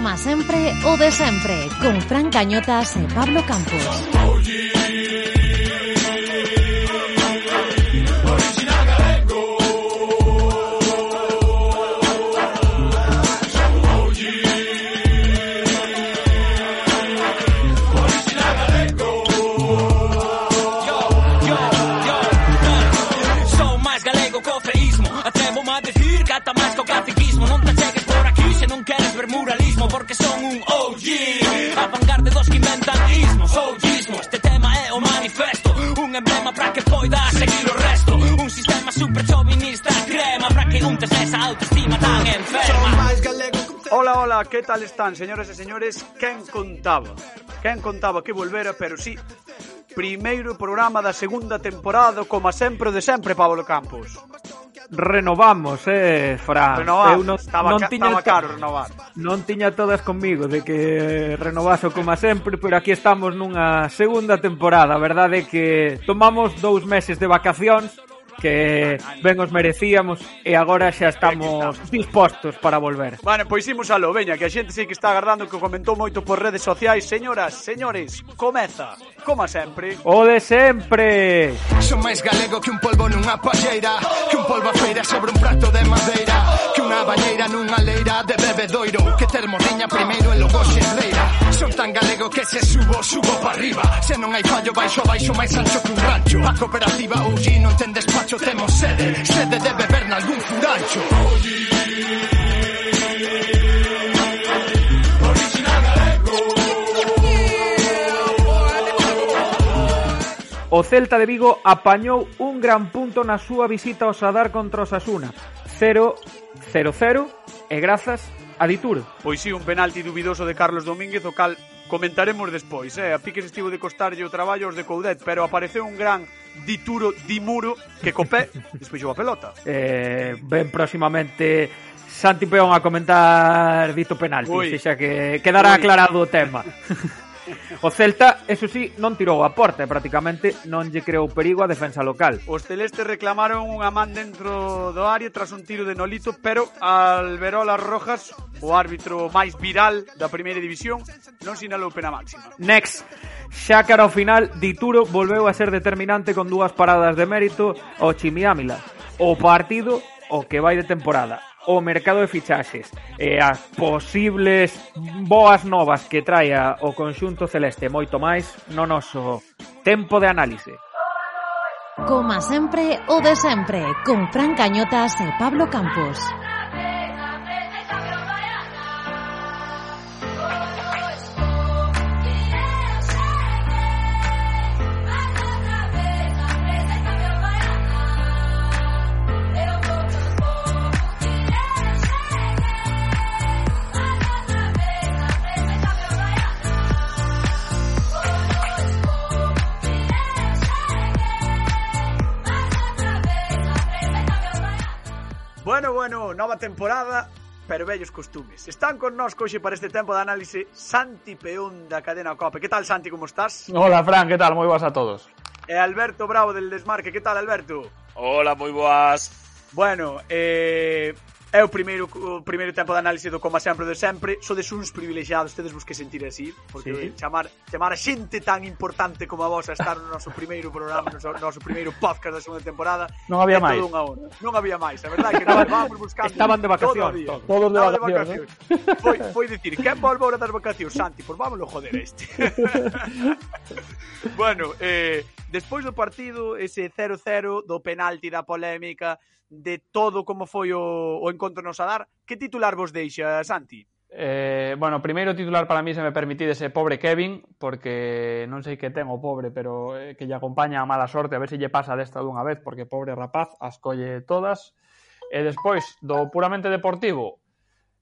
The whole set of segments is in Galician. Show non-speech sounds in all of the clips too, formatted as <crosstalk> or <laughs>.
Como sempre, o de sempre, con Fran Cañotas e Pablo Campos. Ola, ola, que tal están, señoras e señores? Quen contaba? Quen contaba que volvera, pero sí, primeiro programa da segunda temporada, como sempre de sempre, Pablo Campos. Renovamos, eh, Fran. Renovamos. Eu non, estaba, non ca, tiña estaba caro renovar. Non tiña todas comigo de que renovaso como sempre, pero aquí estamos nunha segunda temporada. A verdade é que tomamos dous meses de vacacións, que ben os merecíamos e agora xa estamos dispostos para volver. Vale, pois imos a veña, que a xente sei que está agardando que comentou moito por redes sociais. Señoras, señores, comeza, como sempre. O de sempre. Son máis galego que un polvo nunha palleira, que un polvo a feira sobre un prato de madeira, que unha balleira nunha leira de bebedoiro, que termo primeiro e logo xerreira. Son tan galego que se subo, subo para arriba, se non hai fallo baixo, baixo máis ancho que un rancho. A cooperativa UG non ten despacho cacho temos sede, sede de beber nalgún furancho. O Celta de Vigo apañou un gran punto na súa visita ao Sadar contra o Sasuna. 0-0 e grazas a Dituro. Pois si, sí, un penalti dubidoso de Carlos Domínguez, o cal comentaremos despois. Eh? A Piques estivo de costarlle o traballo aos de Coudet, pero apareceu un gran di Turo di Muro que co pé <laughs> despeixou a pelota. Eh, ben próximamente Santi Peón a comentar dito penalti, Ui. xa que quedará Ui. aclarado o tema. <laughs> O Celta, eso sí, non tirou a porta e prácticamente non lle creou perigo a defensa local. Os celestes reclamaron unha man dentro do área tras un tiro de Nolito, pero Alberola Rojas, o árbitro máis viral da primeira división, non sinalou pena máxima. Next, xa cara ao final, Dituro volveu a ser determinante con dúas paradas de mérito ao Chimiámila. O partido o que vai de temporada o mercado de fichaxes e as posibles boas novas que traia o conxunto celeste moito máis no noso tempo de análise. Como sempre o de sempre, con Fran Cañotas e Pablo Campos. Bueno, bueno, nova temporada, pero vellos costumes. Están con nós coxe para este tempo de análise Santi Peón da cadena Cope. Que tal, Santi, como estás? Hola, Fran, ¿qué tal? Muy buenas a todos. E Alberto Bravo del Desmarque. Que tal, Alberto? Hola, moi boas. Bueno, eh, É o primeiro o primeiro tempo de análise do como sempre de sempre. Sodes uns privilexiados, tedes vos que sentir así, porque sí. chamar chamar a xente tan importante como a vos a estar no noso primeiro programa, no noso, noso primeiro podcast da segunda temporada. Non había máis. Non había máis, a verdade é que nós vamos buscando. Estaban de vacacións, todo todos de vacacións. De vacacións. ¿eh? Foi foi dicir, que volve a das vacacións, Santi, por vámonos joder este. <laughs> bueno, eh despois do partido ese 0-0 do penalti da polémica de todo como foi o, o encontro no Sadar. Que titular vos deixa, Santi? Eh, bueno, primeiro titular para mí se me permitide ese pobre Kevin, porque non sei que ten o pobre, pero eh, que lle acompaña a mala sorte, a ver se lle pasa desta dunha vez, porque pobre rapaz, as colle todas. E despois, do puramente deportivo,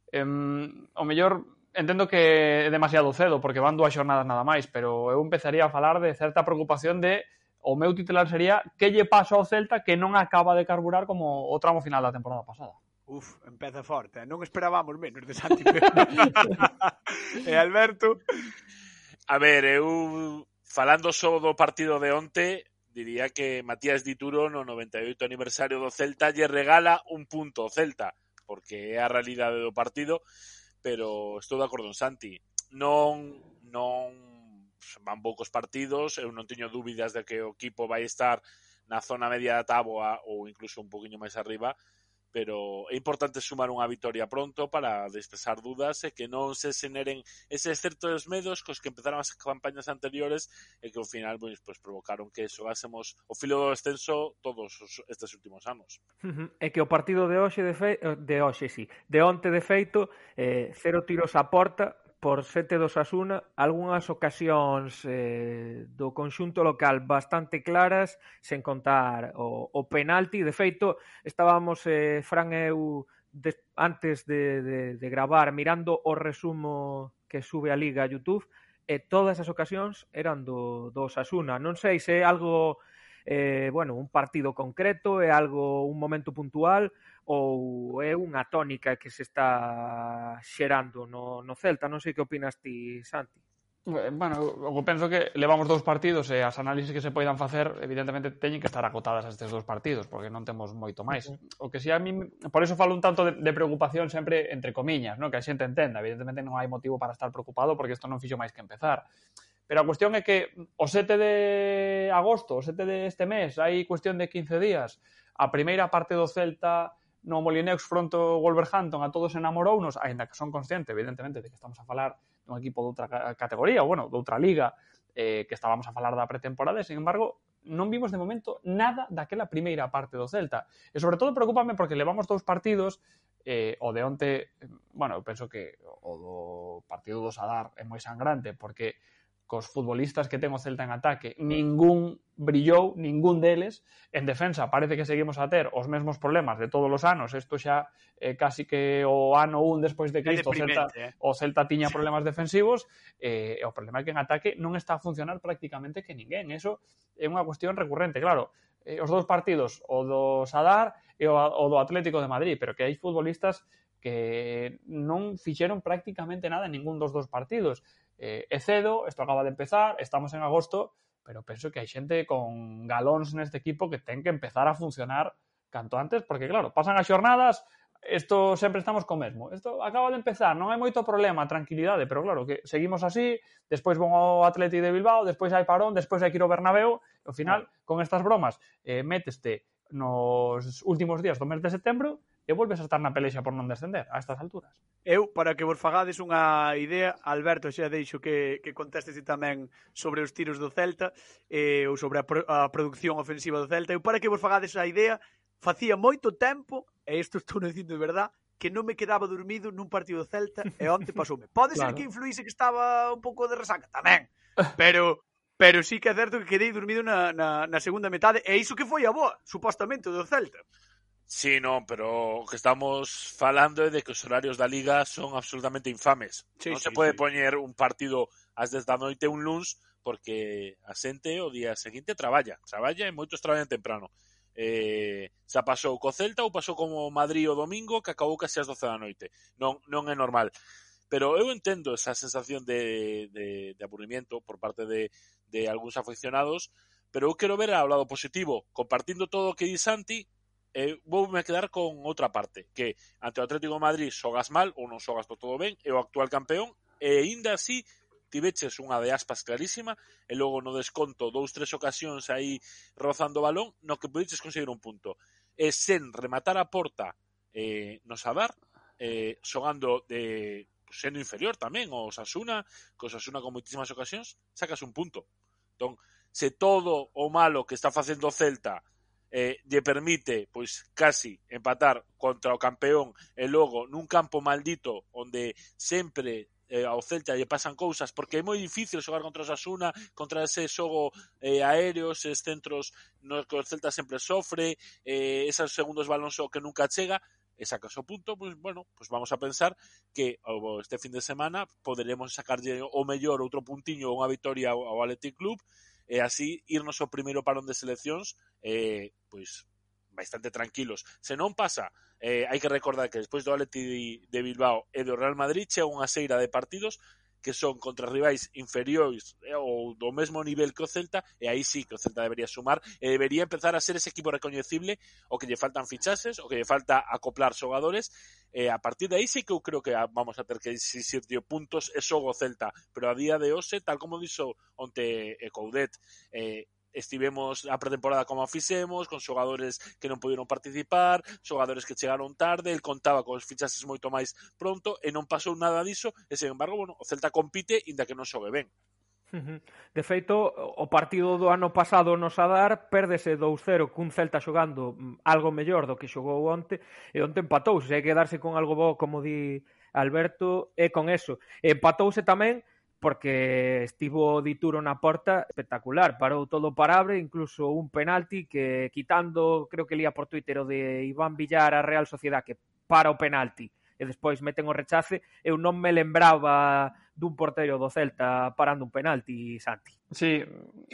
eh, o mellor entendo que é demasiado cedo, porque van dúas xornadas nada máis, pero eu empezaría a falar de certa preocupación de o meu titular sería que lle pasa ao Celta que non acaba de carburar como o tramo final da temporada pasada. Uf, empeza forte. Eh. Non esperábamos menos de Santi <laughs> E Alberto? A ver, eu falando só do partido de onte, diría que Matías Dituro no 98 aniversario do Celta lle regala un punto ao Celta, porque é a realidade do partido, pero estou de acordo en Santi. Non non van poucos partidos, eu non teño dúbidas de que o equipo vai estar na zona media da táboa ou incluso un poquinho máis arriba, pero é importante sumar unha vitoria pronto para despesar dudas e que non se xeneren ese certos dos medos cos que empezaron as campañas anteriores e que ao final pois, pois provocaron que xogásemos o filo do descenso todos os, estes últimos anos. É que o partido de hoxe de, fe... de hoxe, sí, de onte de feito, eh, cero tiros a porta, por sete do Asuna, algunhas ocasións eh, do conxunto local bastante claras, sen contar o, o penalti. De feito, estábamos eh, Fran e eu de, antes de, de, de gravar mirando o resumo que sube a Liga a Youtube e todas as ocasións eran do, do Asuna. Non sei se é algo eh, bueno, un partido concreto, é algo un momento puntual ou é unha tónica que se está xerando no, no Celta? Non sei que opinas ti, Santi. Eh, bueno, eu penso que levamos dous partidos e as análisis que se poidan facer evidentemente teñen que estar acotadas a estes dous partidos porque non temos moito máis. O que si a mí, por iso falo un tanto de, de preocupación sempre entre comiñas, no? que a xente entenda, evidentemente non hai motivo para estar preocupado porque isto non fixo máis que empezar. Pero a cuestión é que o 7 de agosto, o 7 deste de mes, hai cuestión de 15 días, a primeira parte do Celta no Molineux fronte ao Wolverhampton a todos enamorounos, aínda que son consciente, evidentemente, de que estamos a falar dun equipo de outra categoría, ou, bueno, de outra liga eh, que estábamos a falar da pretemporada, e, sin embargo, non vimos de momento nada daquela primeira parte do Celta. E sobre todo preocupame porque levamos dous partidos eh, o de onte, bueno, eu penso que o do partido do Sadar é moi sangrante porque cos futbolistas que ten o Celta en ataque, ningún brillou, ningún deles. En defensa parece que seguimos a ter os mesmos problemas de todos os anos. Isto xa eh, casi que o ano 1 despois de Cristo o Celta, eh? o Celta tiña problemas defensivos eh, e o problema é que en ataque non está a funcionar prácticamente que ninguén. Eso é unha cuestión recurrente, claro eh, os dous partidos, o do Sadar e o, o do Atlético de Madrid, pero que hai futbolistas que non fixeron prácticamente nada en ningún dos dos partidos eh, é cedo, isto acaba de empezar, estamos en agosto, pero penso que hai xente con galóns neste equipo que ten que empezar a funcionar canto antes, porque claro, pasan as xornadas, isto sempre estamos co mesmo. Isto acaba de empezar, non hai moito problema, tranquilidade, pero claro, que seguimos así, despois vão ao Atleti de Bilbao, despois hai parón, despois hai que ir ao Bernabéu, e ao final, con estas bromas, eh, méteste nos últimos días do mes de setembro e volves a estar na pelexa por non descender a estas alturas. Eu, para que vos fagades unha idea, Alberto, xa deixo que, que contestes tamén sobre os tiros do Celta eh, ou sobre a, pro, a producción ofensiva do Celta. Eu, para que vos fagades a idea, facía moito tempo, e isto estou <laughs> dicindo de verdad, que non me quedaba dormido nun partido do Celta e onte pasoume. Pode <laughs> claro. ser que influíse que estaba un pouco de resaca, tamén, pero pero sí que é certo que quedei dormido na, na, na segunda metade e iso que foi a boa, supostamente, do Celta. Sí, non, pero o que estamos falando é de que os horarios da Liga son absolutamente infames. Sí, non sí, se pode sí. poñer un partido ás 10 da noite un luns porque a xente o día seguinte traballa. Traballa e moitos traballan temprano. Eh, xa pasou co Celta ou pasou como Madrid o domingo que acabou casi ás 12 da noite. Non, non é normal. Pero eu entendo esa sensación de, de, de aburrimiento por parte de, de algúns aficionados, pero eu quero ver ao lado positivo, compartindo todo o que di Santi, eh, voume quedar con outra parte, que ante o Atlético de Madrid xogas mal ou non xogas todo ben, é o actual campeón, e aínda así tiveches unha de aspas clarísima e logo no desconto dous tres ocasións aí rozando o balón no que podiches conseguir un punto. E sen rematar a porta eh, no Sadar eh, xogando de sendo inferior tamén o Sasuna, que o Sasuna con moitísimas ocasións sacas un punto. Entón se todo o malo que está facendo o Celta eh, lle permite pois casi empatar contra o campeón e logo nun campo maldito onde sempre eh, ao Celta lle pasan cousas porque é moi difícil xogar contra o Sasuna contra ese xogo eh, aéreo eses centros nos que o Celta sempre sofre eh, esos segundos balóns que nunca chega e sacas o punto, pois, bueno, pois vamos a pensar que este fin de semana poderemos sacarlle o mellor outro puntiño ou unha vitoria ao Athletic Club e así irnos ao primeiro parón de seleccións eh, pois bastante tranquilos. Se non pasa, eh, hai que recordar que despois do Atleti de Bilbao e do Real Madrid chega unha seira de partidos que son contra rivais inferiores eh, ou do mesmo nivel que o Celta e aí sí que o Celta debería sumar e debería empezar a ser ese equipo recoñecible o que lle faltan fichases, o que lle falta acoplar xogadores e a partir de aí sí que eu creo que vamos a ter que exixir dio puntos e xogo Celta. Pero a día de hoxe, tal como dixo onte e Coudet eh, estivemos a pretemporada como a fixemos, con xogadores que non pudieron participar, xogadores que chegaron tarde, el contaba cos fichases moito máis pronto e non pasou nada diso, e sen embargo, bueno, o Celta compite inda que non xogue ben. De feito, o partido do ano pasado no Sadar perdese 2-0 cun Celta xogando mm, algo mellor do que xogou onte e onte empatou, se hai que darse con algo bo como di Alberto e con eso. Empatouse tamén porque estivo Dituro na porta espectacular, parou todo parable, incluso un penalti que quitando, creo que lía por Twitter o de Iván Villar a Real Sociedad que para o penalti e despois meten o rechace, eu non me lembraba dun porteiro do Celta parando un penalti, Santi. Sí,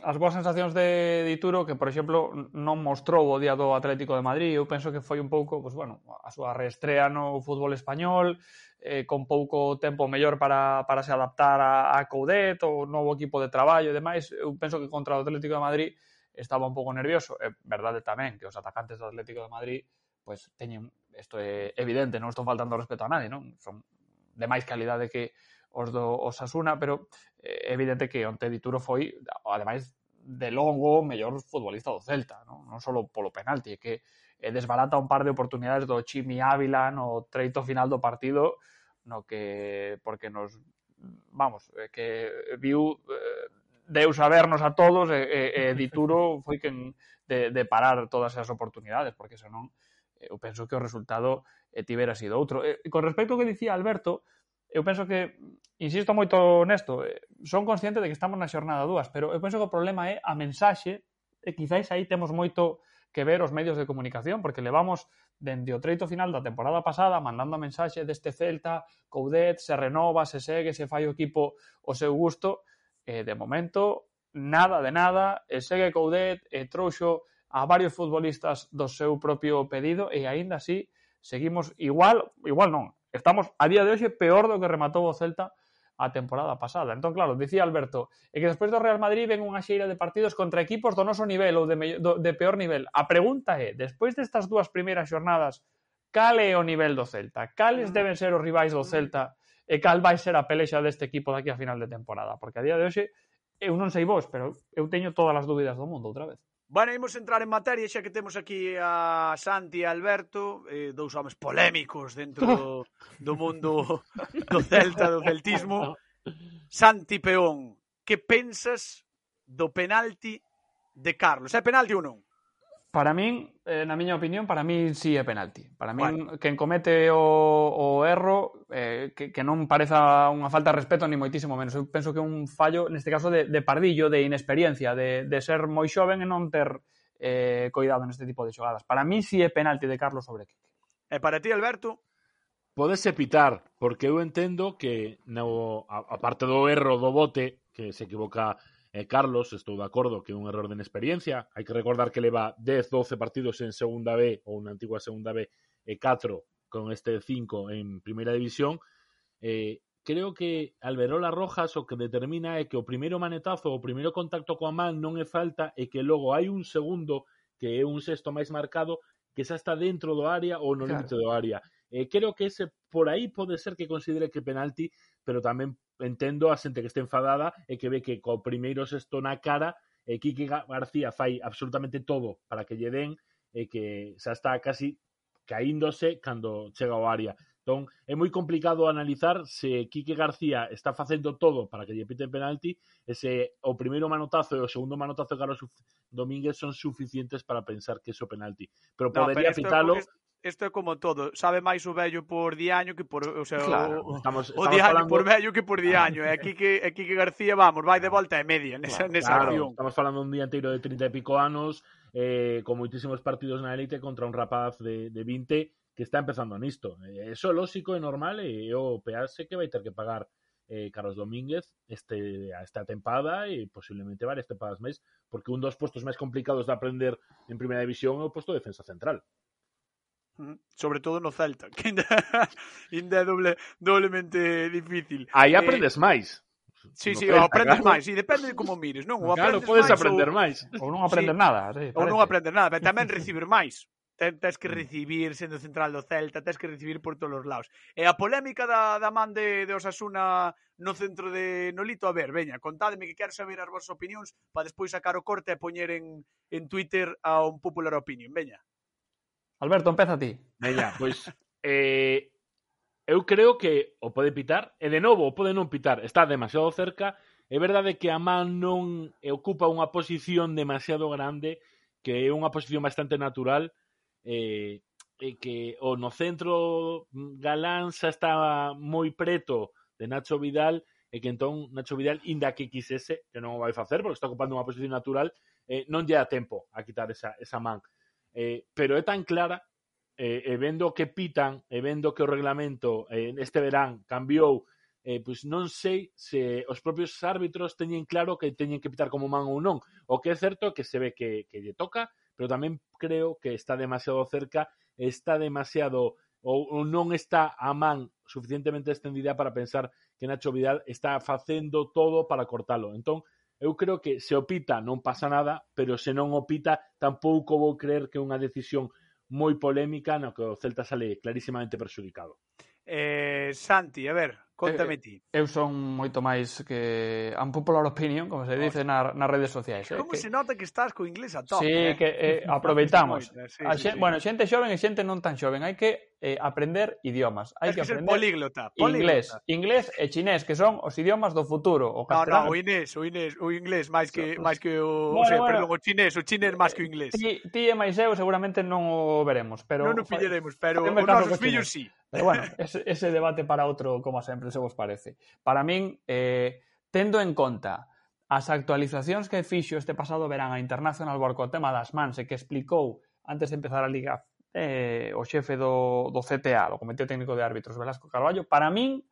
as boas sensacións de Dituro que, por exemplo, non mostrou o día do Atlético de Madrid, eu penso que foi un pouco, pois, bueno, a súa reestrea no fútbol español, eh, con pouco tempo mellor para, para se adaptar a, a Coudet, o novo equipo de traballo e demais, eu penso que contra o Atlético de Madrid estaba un pouco nervioso, é verdade tamén que os atacantes do Atlético de Madrid pois teñen, isto é evidente, non estou faltando respeto a nadie, non? Son de máis calidade que, os do Osasuna, pero é evidente que onte Dituro foi, ademais de longo, mellor futbolista do Celta, non, non só polo penalti, é que eh, desbarata un par de oportunidades do Chimi Ávila no treito final do partido no que porque nos vamos, eh, que viu eh, a vernos a todos e, e, e Dituro <laughs> foi quen de, de parar todas esas oportunidades porque senón eu penso que o resultado eh, tivera sido outro. E, con respecto ao que dicía Alberto, eu penso que, insisto moito nesto, eh, son consciente de que estamos na xornada dúas, pero eu penso que o problema é a mensaxe, e quizáis aí temos moito que ver os medios de comunicación, porque levamos dende o treito final da temporada pasada mandando a mensaxe deste Celta, Coudet, se renova, se segue, se fai o equipo o seu gusto, e de momento nada de nada, e segue Coudet, e trouxo a varios futbolistas do seu propio pedido, e aínda así seguimos igual, igual non, Estamos a día de hoxe peor do que rematou o Celta a temporada pasada. Entón, claro, dicía Alberto, e que despois do Real Madrid ven unha xeira de partidos contra equipos do noso nivel ou de, me, do, de peor nivel. A pregunta é, despois destas dúas primeiras xornadas, cal é o nivel do Celta? Cales mm. deben ser os rivais do Celta? E cal vai ser a pelexa deste equipo daqui a final de temporada? Porque a día de hoxe, eu non sei vos, pero eu teño todas as dúbidas do mundo outra vez. Bueno, imos entrar en materia xa que temos aquí a Santi e Alberto, eh, dous homes polémicos dentro do, do mundo do Celta, do celtismo. Santi Peón, que pensas do penalti de Carlos? É penalti ou non? Para min, eh, na miña opinión, para min sí é penalti. Para min, bueno. quen comete o, o erro, eh, que, que non pareza unha falta de respeto, ni moitísimo menos. Eu penso que un fallo, neste caso, de, de pardillo, de inexperiencia, de, de ser moi xoven e non ter eh, coidado neste tipo de xogadas. Para min sí é penalti de Carlos sobre Kike. E para ti, Alberto? Podese pitar, porque eu entendo que, no, a, a parte do erro do bote, que se equivoca Eh, Carlos, estou de acordo que é un error de inexperiencia. Hai que recordar que leva 10, 12 partidos en segunda B ou na antigua segunda B e 4 con este 5 en primeira división. Eh, creo que Alberola Rojas o que determina é que o primeiro manetazo, o primeiro contacto coa man non é falta e que logo hai un segundo que é un sexto máis marcado que xa está dentro do área ou no claro. límite do área. Eh, creo que ese por aí pode ser que considere que penalti, pero tamén entendo a xente que está enfadada e que ve que co primeiro sexto na cara e Quique García fai absolutamente todo para que lle den e que xa está casi caíndose cando chega ao área. Entón, é moi complicado analizar se Quique García está facendo todo para que lle piten penalti e se o primeiro manotazo e o segundo manotazo de Carlos Domínguez son suficientes para pensar que é o penalti. Pero no, podería pitalo isto é como todo, sabe máis o vello por diaño que por, o sea, claro, o, estamos, estamos o diaño falando... por vello que por diaño, e aquí que aquí que García, vamos, vai de volta e media nesa, claro, nesa claro, acción. Estamos falando un día inteiro de 30 e pico anos, eh, con moitísimos partidos na elite contra un rapaz de, de 20 que está empezando nisto. Eh, eso é lógico e normal eh, e o pease que vai ter que pagar eh, Carlos Domínguez este, esta tempada e posiblemente varias tempadas máis, porque un dos postos máis complicados de aprender en primeira división é o posto de defensa central. Sobre todo no Celta, <laughs> que ainda, ainda é doble, doblemente difícil. Aí eh, aprendes eh, máis. Sí, no sí, Celta, aprendes claro. máis, sí, depende de como mires, non? O claro, podes máis, aprender ou, máis. Ou non aprender sí, nada. Sí, ou non aprender nada, pero tamén recibir máis. Tens que mm. recibir sendo central do Celta, tens que recibir por todos os lados. E a polémica da, da man de, de Osasuna no centro de Nolito, a ver, veña, contádeme que quero saber as vosas opinións para despois sacar o corte e poñer en, en Twitter a un popular opinión, veña. Alberto, empeza ti. Veña, <laughs> pois eh, eu creo que o pode pitar e de novo o pode non pitar, está demasiado cerca. É verdade que a man non ocupa unha posición demasiado grande, que é unha posición bastante natural, eh, e que o no centro Galán xa está moi preto de Nacho Vidal e que entón Nacho Vidal, inda que quisese, que non o vai facer, porque está ocupando unha posición natural, eh, non lle dá tempo a quitar esa, esa man eh, pero é tan clara eh, e vendo que pitan e vendo que o reglamento eh, este verán cambiou eh, pois non sei se os propios árbitros teñen claro que teñen que pitar como man ou non. O que é certo é que se ve que, que lle toca, pero tamén creo que está demasiado cerca, está demasiado ou, ou non está a man suficientemente extendida para pensar que Nacho Vidal está facendo todo para cortalo. Entón, eu creo que se o pita non pasa nada, pero se non o pita tampouco vou creer que é unha decisión moi polémica no que o Celta sale clarísimamente perxudicado. Eh, Santi, a ver, contame eh, ti. Eh, eu son moito máis que unpopular opinion, como se dice nas na redes sociais. Eh, como eh, se nota que estás co inglés a top. Sí, eh? que eh, <laughs> aproveitamos. sí, a xente, sí, bueno, xente xoven e xente non tan xoven. Hai que eh, aprender idiomas. Hai que, que aprender políglota, políglota. inglés, inglés e chinés, que son os idiomas do futuro, o castelán. No, no, o inés, o inés, o inglés máis que máis que o, bueno, o sea, bueno. perdón, o chinés, o chinés máis que o inglés. Ti, ti e máis eu seguramente non o veremos, pero Non o pillaremos, pero os nosos fillos si. Sí. Pero bueno, ese, ese debate para outro, como sempre, se vos parece. Para min, eh, tendo en conta as actualizacións que fixo este pasado verán a International Borco co tema das mans e que explicou antes de empezar a Liga eh, o xefe do, do CTA, do Comité Técnico de Árbitros Velasco Carballo, para min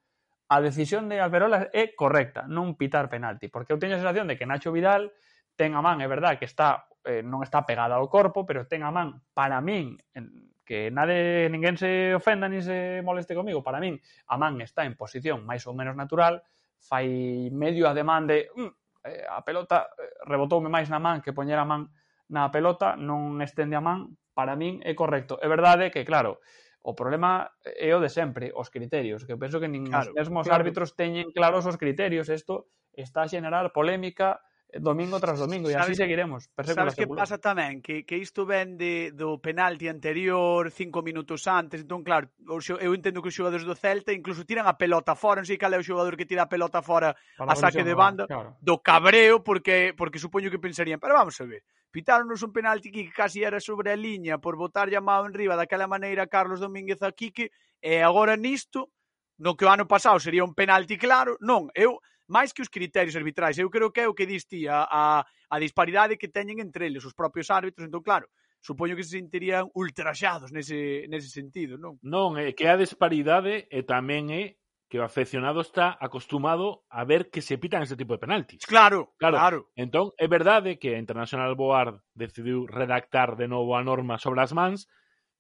a decisión de Alberola é correcta, non pitar penalti, porque eu teño a sensación de que Nacho Vidal ten a man, é verdad que está eh, non está pegada ao corpo, pero ten a man para min en, que nade ninguén se ofenda ni se moleste comigo, para min a man está en posición máis ou menos natural, fai medio ademán de mm, eh, a pelota eh, rebotoume máis na man que poñer a man na pelota, non estende a man, para min é correcto. É verdade que, claro, o problema é o de sempre, os criterios, que penso que nin claro, os mesmos claro. árbitros teñen claros os criterios, isto está a generar polémica domingo tras domingo e así seguiremos. Sabes que pasa tamén? Que, que isto ven de, do penalti anterior cinco minutos antes, entón claro, eu entendo que os xogadores do Celta incluso tiran a pelota fora, non sei cal é o xogador que tira a pelota fora Para a saque de banda claro. do cabreo, porque porque supoño que pensarían, pero vamos a ver, pitaronnos un penalti que casi era sobre a liña por botar llamado enriba daquela maneira Carlos Domínguez a Quique, e agora nisto, no que o ano pasado sería un penalti claro, non, eu máis que os criterios arbitrais. Eu creo que é o que diste a, a disparidade que teñen entre eles os propios árbitros. Entón, claro, supoño que se sentirían ultraxados nese, nese sentido, non? Non, é que a disparidade e tamén é que o afeccionado está acostumado a ver que se pitan este tipo de penaltis. Claro, claro. claro. Entón, é verdade que a International Board decidiu redactar de novo a norma sobre as mans,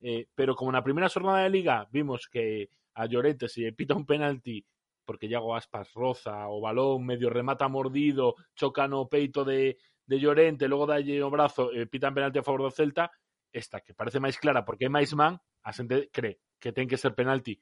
eh, pero como na primeira xornada de Liga vimos que a Llorente se pita un penalti porque Iago Aspas roza o balón, medio remata mordido, choca no peito de, de Llorente, logo dalle o brazo eh, e pitan penalti a favor do Celta, esta que parece máis clara porque é máis man, a xente cree que ten que ser penalti.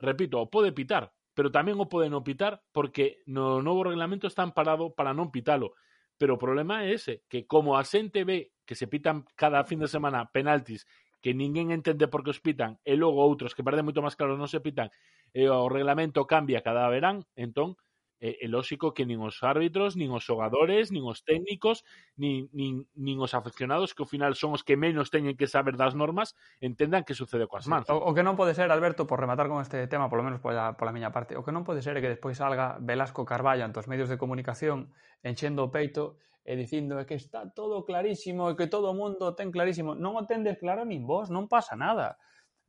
Repito, o pode pitar, pero tamén o pode non pitar porque no novo reglamento está amparado para non pitalo. Pero o problema é ese, que como a xente ve que se pitan cada fin de semana penaltis que ninguén entende por que os pitan e logo outros que parece moito máis claro non se pitan e o reglamento cambia cada verán, entón é, é lóxico que nin os árbitros, nin os xogadores, nin os técnicos, nin, nin, nin os afeccionados, que ao final son os que menos teñen que saber das normas, entendan que sucede coas mans. O, o que non pode ser, Alberto, por rematar con este tema, polo menos pola, pola miña parte, o que non pode ser é que despois salga Velasco Carballo ante os medios de comunicación enchendo o peito Eh, e dicindo que está todo clarísimo e que todo o mundo o ten clarísimo. Non o tendes claro nin vos, non pasa nada.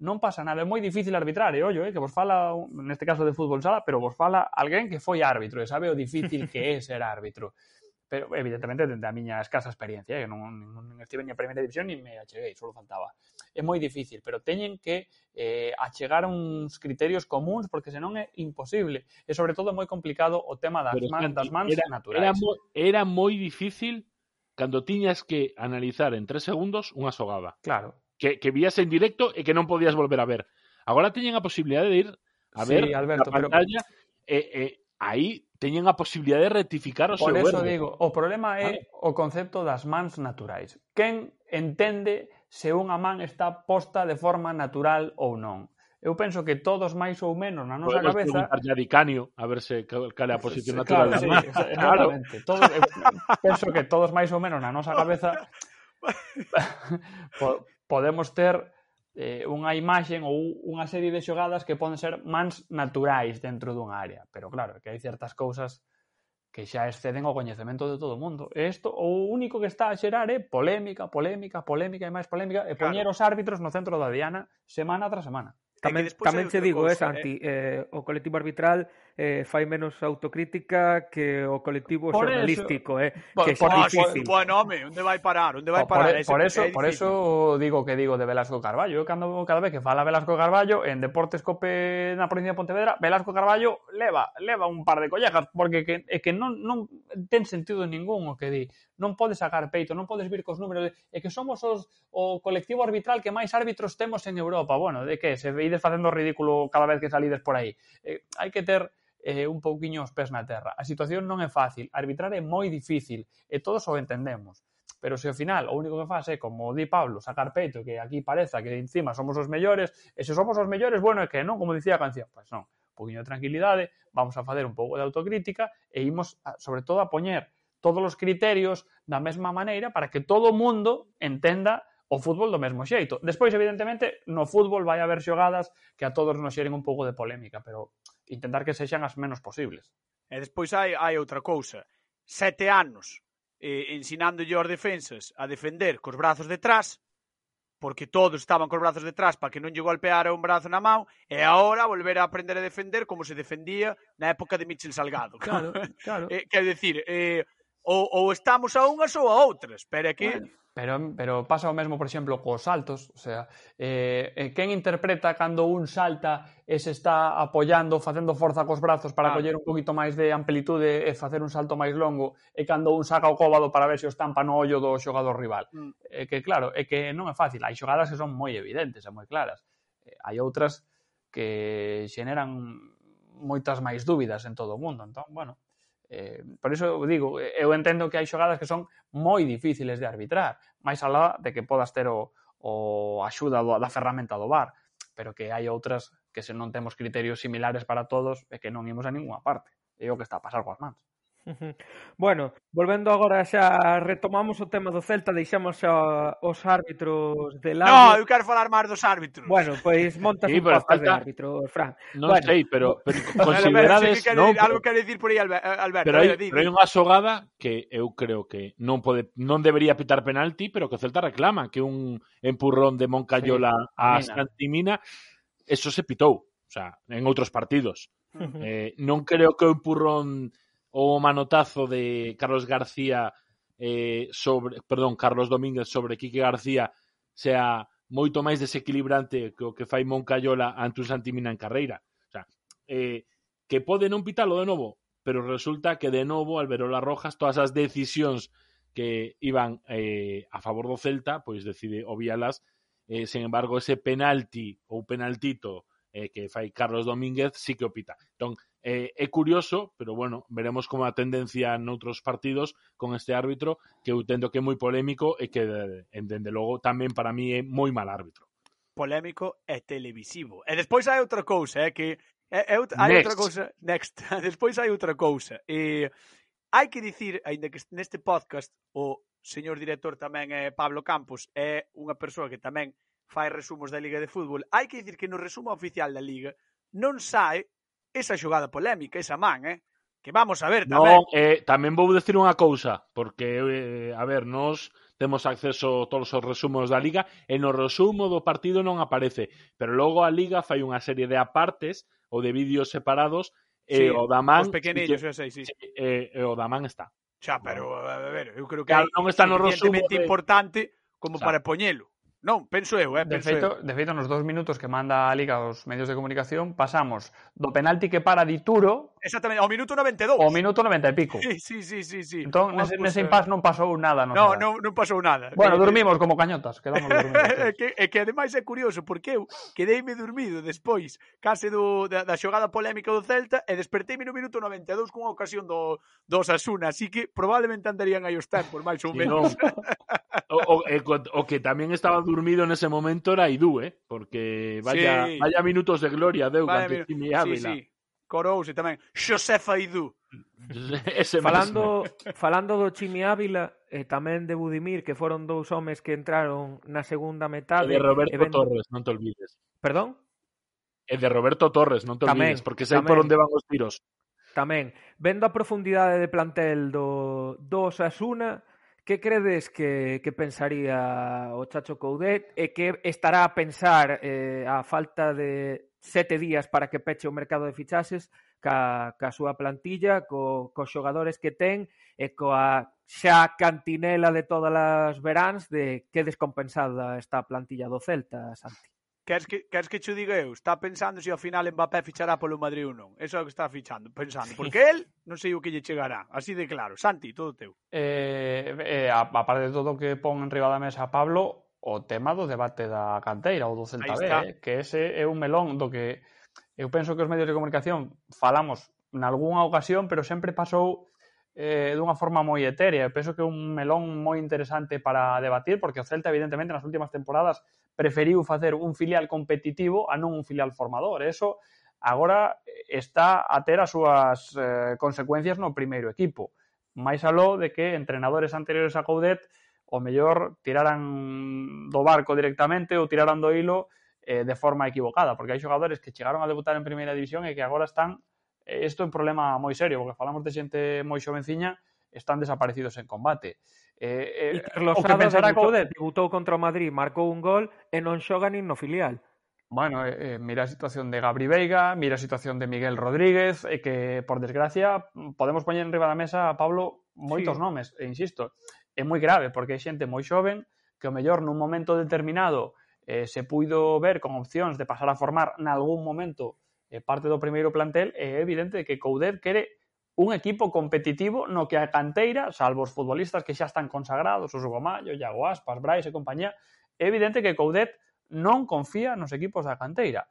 Non pasa nada, é moi difícil arbitrar, eh, e ollo, eh, que vos fala, neste caso de fútbol sala, pero vos fala alguén que foi árbitro e sabe o difícil que é ser árbitro pero evidentemente dende a miña escasa experiencia, eh, que non, non estive ni a primeira división ni me acheguei, só faltaba. É moi difícil, pero teñen que eh, achegar uns criterios comuns porque senón é imposible. E sobre todo é moi complicado o tema das, pero, man, das mans era, naturais. Era, mo, era moi difícil cando tiñas que analizar en tres segundos unha sogada. Claro. Que, que vías en directo e que non podías volver a ver. Agora teñen a posibilidade de ir a sí, ver Alberto, a pantalla pero... e, e aí teñen a posibilidade de rectificar o Por seu erro. Por eso verde. digo, o problema é vale. o concepto das mans naturais. Quen entende se unha man está posta de forma natural ou non? Eu penso que todos máis ou menos na nosa Podemos cabeza... Podemos a Dicanio, a ver se cal é a posición natural. Claro, sí, claro. Todos, eu penso que todos máis ou menos na nosa cabeza <laughs> podemos ter eh, unha imaxe ou unha serie de xogadas que poden ser mans naturais dentro dunha área. Pero claro, que hai certas cousas que xa exceden o coñecemento de todo o mundo. E isto o único que está a xerar é polémica, polémica, polémica e máis polémica e poñer claro. os árbitros no centro da diana semana tras semana. Tamén, tamén che digo, eh, Santi, eh, o colectivo arbitral eh, fai menos autocrítica que o colectivo por xornalístico, eso, eh, por, que por, difícil. Por, bueno, home, onde vai parar? Onde vai parar? Por, ese, por, eso, por eso digo que digo de Velasco Carballo. Eu cando, cada vez que fala Velasco Carballo en Deportes Cope na provincia de Pontevedra, Velasco Carballo leva leva un par de collejas porque que, é que non, non ten sentido ningún o que di. Non podes sacar peito, non podes vir cos números, é que somos os, o colectivo arbitral que máis árbitros temos en Europa. Bueno, de que se veides facendo ridículo cada vez que salides por aí. Eh, hai que ter eh, un pouquiño os pés na terra. A situación non é fácil, arbitrar é moi difícil e todos o entendemos. Pero se ao final o único que faz é, como di Pablo, sacar peito, que aquí pareza que encima somos os mellores, e se somos os mellores, bueno, é que non, como dicía a canción, pois pues non, un poquinho de tranquilidade, vamos a facer un pouco de autocrítica e imos, a, sobre todo, a poñer todos os criterios da mesma maneira para que todo o mundo entenda o fútbol do mesmo xeito. Despois, evidentemente, no fútbol vai haber xogadas que a todos nos xeren un pouco de polémica, pero intentar que sexan as menos posibles. E despois hai, hai outra cousa. Sete anos eh, ensinándolle aos defensas a defender cos brazos detrás, porque todos estaban cos brazos detrás para que non lle golpeara un brazo na mão, e agora volver a aprender a defender como se defendía na época de Michel Salgado. Claro, claro. <laughs> eh, quer decir, eh, ou, ou estamos a unhas ou a outras, pero é que... Bueno Pero, pero pasa o mesmo, por exemplo, cos saltos, o sea, eh, eh, quen interpreta cando un salta e se está apoiando, facendo forza cos brazos para ah. coller un poquito máis de amplitude e facer un salto máis longo, e cando un saca o cóbado para ver se o estampa no ollo do xogador rival. Mm. É que, claro, é que non é fácil. Hai xogadas que son moi evidentes e moi claras. Eh, hai outras que xeneran moitas máis dúbidas en todo o mundo. Entón, bueno, Eh, por iso digo, eu entendo que hai xogadas que son moi difíciles de arbitrar, máis alá de que podas ter o, o axuda do, da ferramenta do bar, pero que hai outras que se non temos criterios similares para todos e que non imos a ninguna parte. É o que está a pasar coas mans. Bueno, volvendo agora xa retomamos o tema do Celta, deixamos xa os árbitros de lado. No, eu quero falar máis dos árbitros. Bueno, pois monta sí, un papas falta... de árbitros, Fran. Non bueno. sei, pero, pero <laughs> considerades... Alberto, non, pero... algo quero dicir por aí, eh, Alberto. Pero hai, pero hai unha xogada que eu creo que non pode non debería pitar penalti, pero que o Celta reclama que un empurrón de Moncayola sí, a Santimina, eso se pitou, o sea, en outros partidos. Uh -huh. eh, non creo que o empurrón o manotazo de Carlos García eh, sobre, perdón, Carlos Domínguez sobre Quique García sea moito máis desequilibrante que o que fai Moncayola ante un Santimina en carreira. O sea, eh, que pode non pitalo de novo, pero resulta que de novo Alberola Rojas todas as decisións que iban eh, a favor do Celta, pois decide obvialas. Eh, sen embargo, ese penalti ou penaltito eh, que fai Carlos Domínguez, sí que o pita. Entón, eh, é curioso, pero bueno, veremos como a tendencia noutros partidos con este árbitro, que eu tendo que é moi polémico e que, dende logo, tamén para mí é moi mal árbitro. Polémico e televisivo. E despois hai outra cousa, eh, que É, é, hai outra cousa, next. <laughs> Despois hai outra cousa. E hai que dicir, aínda que neste podcast o señor director tamén é Pablo Campos, é unha persoa que tamén fai resumos da Liga de Fútbol, hai que dicir que no resumo oficial da Liga non sae esa xogada polémica, esa man, eh? Que vamos a ver tamén. Non, eh, tamén vou decir unha cousa, porque, eh, a ver, nos temos acceso a todos os resumos da Liga, e no resumo do partido non aparece, pero logo a Liga fai unha serie de apartes ou de vídeos separados e sí, o Damán... Os pequenillos, que, eu sei, sí. E, e o Damán está. Xa, pero, a ver, eu creo que claro, non está no resumo de... importante como Xa. para poñelo. Non, penso eu, eh, penso de feito, eu. De feito, nos dos minutos que manda a Liga aos medios de comunicación, pasamos do penalti que para Dituro Exactamente, ao minuto 92. O minuto 90 e pico. Sí, sí, sí, sí. sí. Entón, nese, nese impas non pasou nada. Non, no, non, non pasou nada. Bueno, eh, dormimos como cañotas, quedamos eh, dormidos. <laughs> que, que ademais é curioso, porque eu quedeime dormido despois case do, da, da xogada polémica do Celta e desperteime no minuto 92 cunha ocasión do, do Sasuna, así que probablemente andarían aí os tempos, máis ou menos. Sí, o, o, o que tamén estaba dormido nese momento era Idú, eh? porque vaya, sí. vaya minutos de gloria deu vale, canto Timi Ávila. Sí, sí. Corouse tamén Xosefa Idú. <laughs> Ese falando, mesmo. falando do Chimi Ávila e tamén de Budimir, que foron dous homes que entraron na segunda metade. E de Roberto ven... Torres, non te olvides. Perdón? E de Roberto Torres, non te tamén, olvides, porque sei tamén, por onde van os tiros. Tamén. Vendo a profundidade de plantel do, do Osasuna, que credes que, que pensaría o Chacho Coudet e que estará a pensar eh, a falta de, sete días para que peche o mercado de fichaxes ca, ca súa plantilla, co, cos xogadores que ten e coa xa cantinela de todas as veráns de que descompensada está a plantilla do Celta, Santi. Queres que, queres que che diga eu? Está pensando se ao final Mbappé fichará polo Madrid ou non. Eso é o que está fichando, pensando. Porque <laughs> el non sei o que lle chegará. Así de claro. Santi, todo teu. Eh, eh, a, a parte de todo o que pon en riba da mesa Pablo, o tema do debate da canteira ou do Celta B, eh? que ese é un melón do que eu penso que os medios de comunicación falamos nalgúnha ocasión, pero sempre pasou eh, dunha forma moi etérea. Eu penso que é un melón moi interesante para debatir, porque o Celta, evidentemente, nas últimas temporadas preferiu facer un filial competitivo a non un filial formador. Eso agora está a ter as súas eh, consecuencias no primeiro equipo. Máis aló de que entrenadores anteriores a Coudet o mellor tiraran do barco directamente ou tiraran do hilo eh, de forma equivocada, porque hai xogadores que chegaron a debutar en primeira división e que agora están eh, isto é un problema moi serio, porque falamos de xente moi xovenciña, están desaparecidos en combate. Eh, eh, Carlos o que pensará Coudet debutou contra o Madrid, marcou un gol e non xoga nin no filial. Bueno, eh, eh mira a situación de Gabri Veiga, mira a situación de Miguel Rodríguez, e eh, que, por desgracia, podemos poñer en riba da mesa, a Pablo, moitos sí. nomes, e insisto, é moi grave porque hai xente moi xoven que o mellor nun momento determinado eh, se puido ver con opcións de pasar a formar nalgún momento eh, parte do primeiro plantel e é evidente que Coudet quere un equipo competitivo no que a canteira, salvo os futbolistas que xa están consagrados, os Hugo Mayo, Iago Aspas, Brais e compañía, é evidente que Coudet non confía nos equipos da canteira,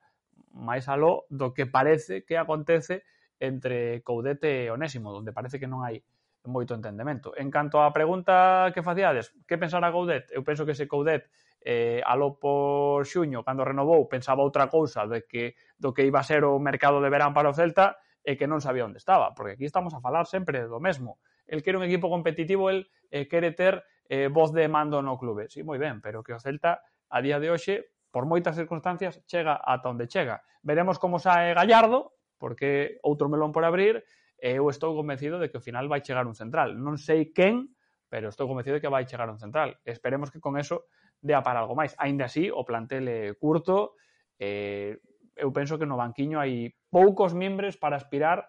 máis aló do que parece que acontece entre Coudet e Onésimo, onde parece que non hai moito entendemento. En canto á pregunta que facíades, que pensara Goudet? Eu penso que se Goudet eh, aló por xuño, cando renovou, pensaba outra cousa de que, do que iba a ser o mercado de verán para o Celta e que non sabía onde estaba, porque aquí estamos a falar sempre do mesmo. El quere un equipo competitivo, el eh, quere ter eh, voz de mando no clube. Sí, moi ben, pero que o Celta a día de hoxe, por moitas circunstancias, chega ata onde chega. Veremos como sae Gallardo, porque outro melón por abrir, E eu estou convencido de que ao final vai chegar un central. Non sei quen, pero estou convencido de que vai chegar un central. Esperemos que con eso dea para algo máis. Ainda así, o plantel é curto, eh, eu penso que no banquiño hai poucos membros para aspirar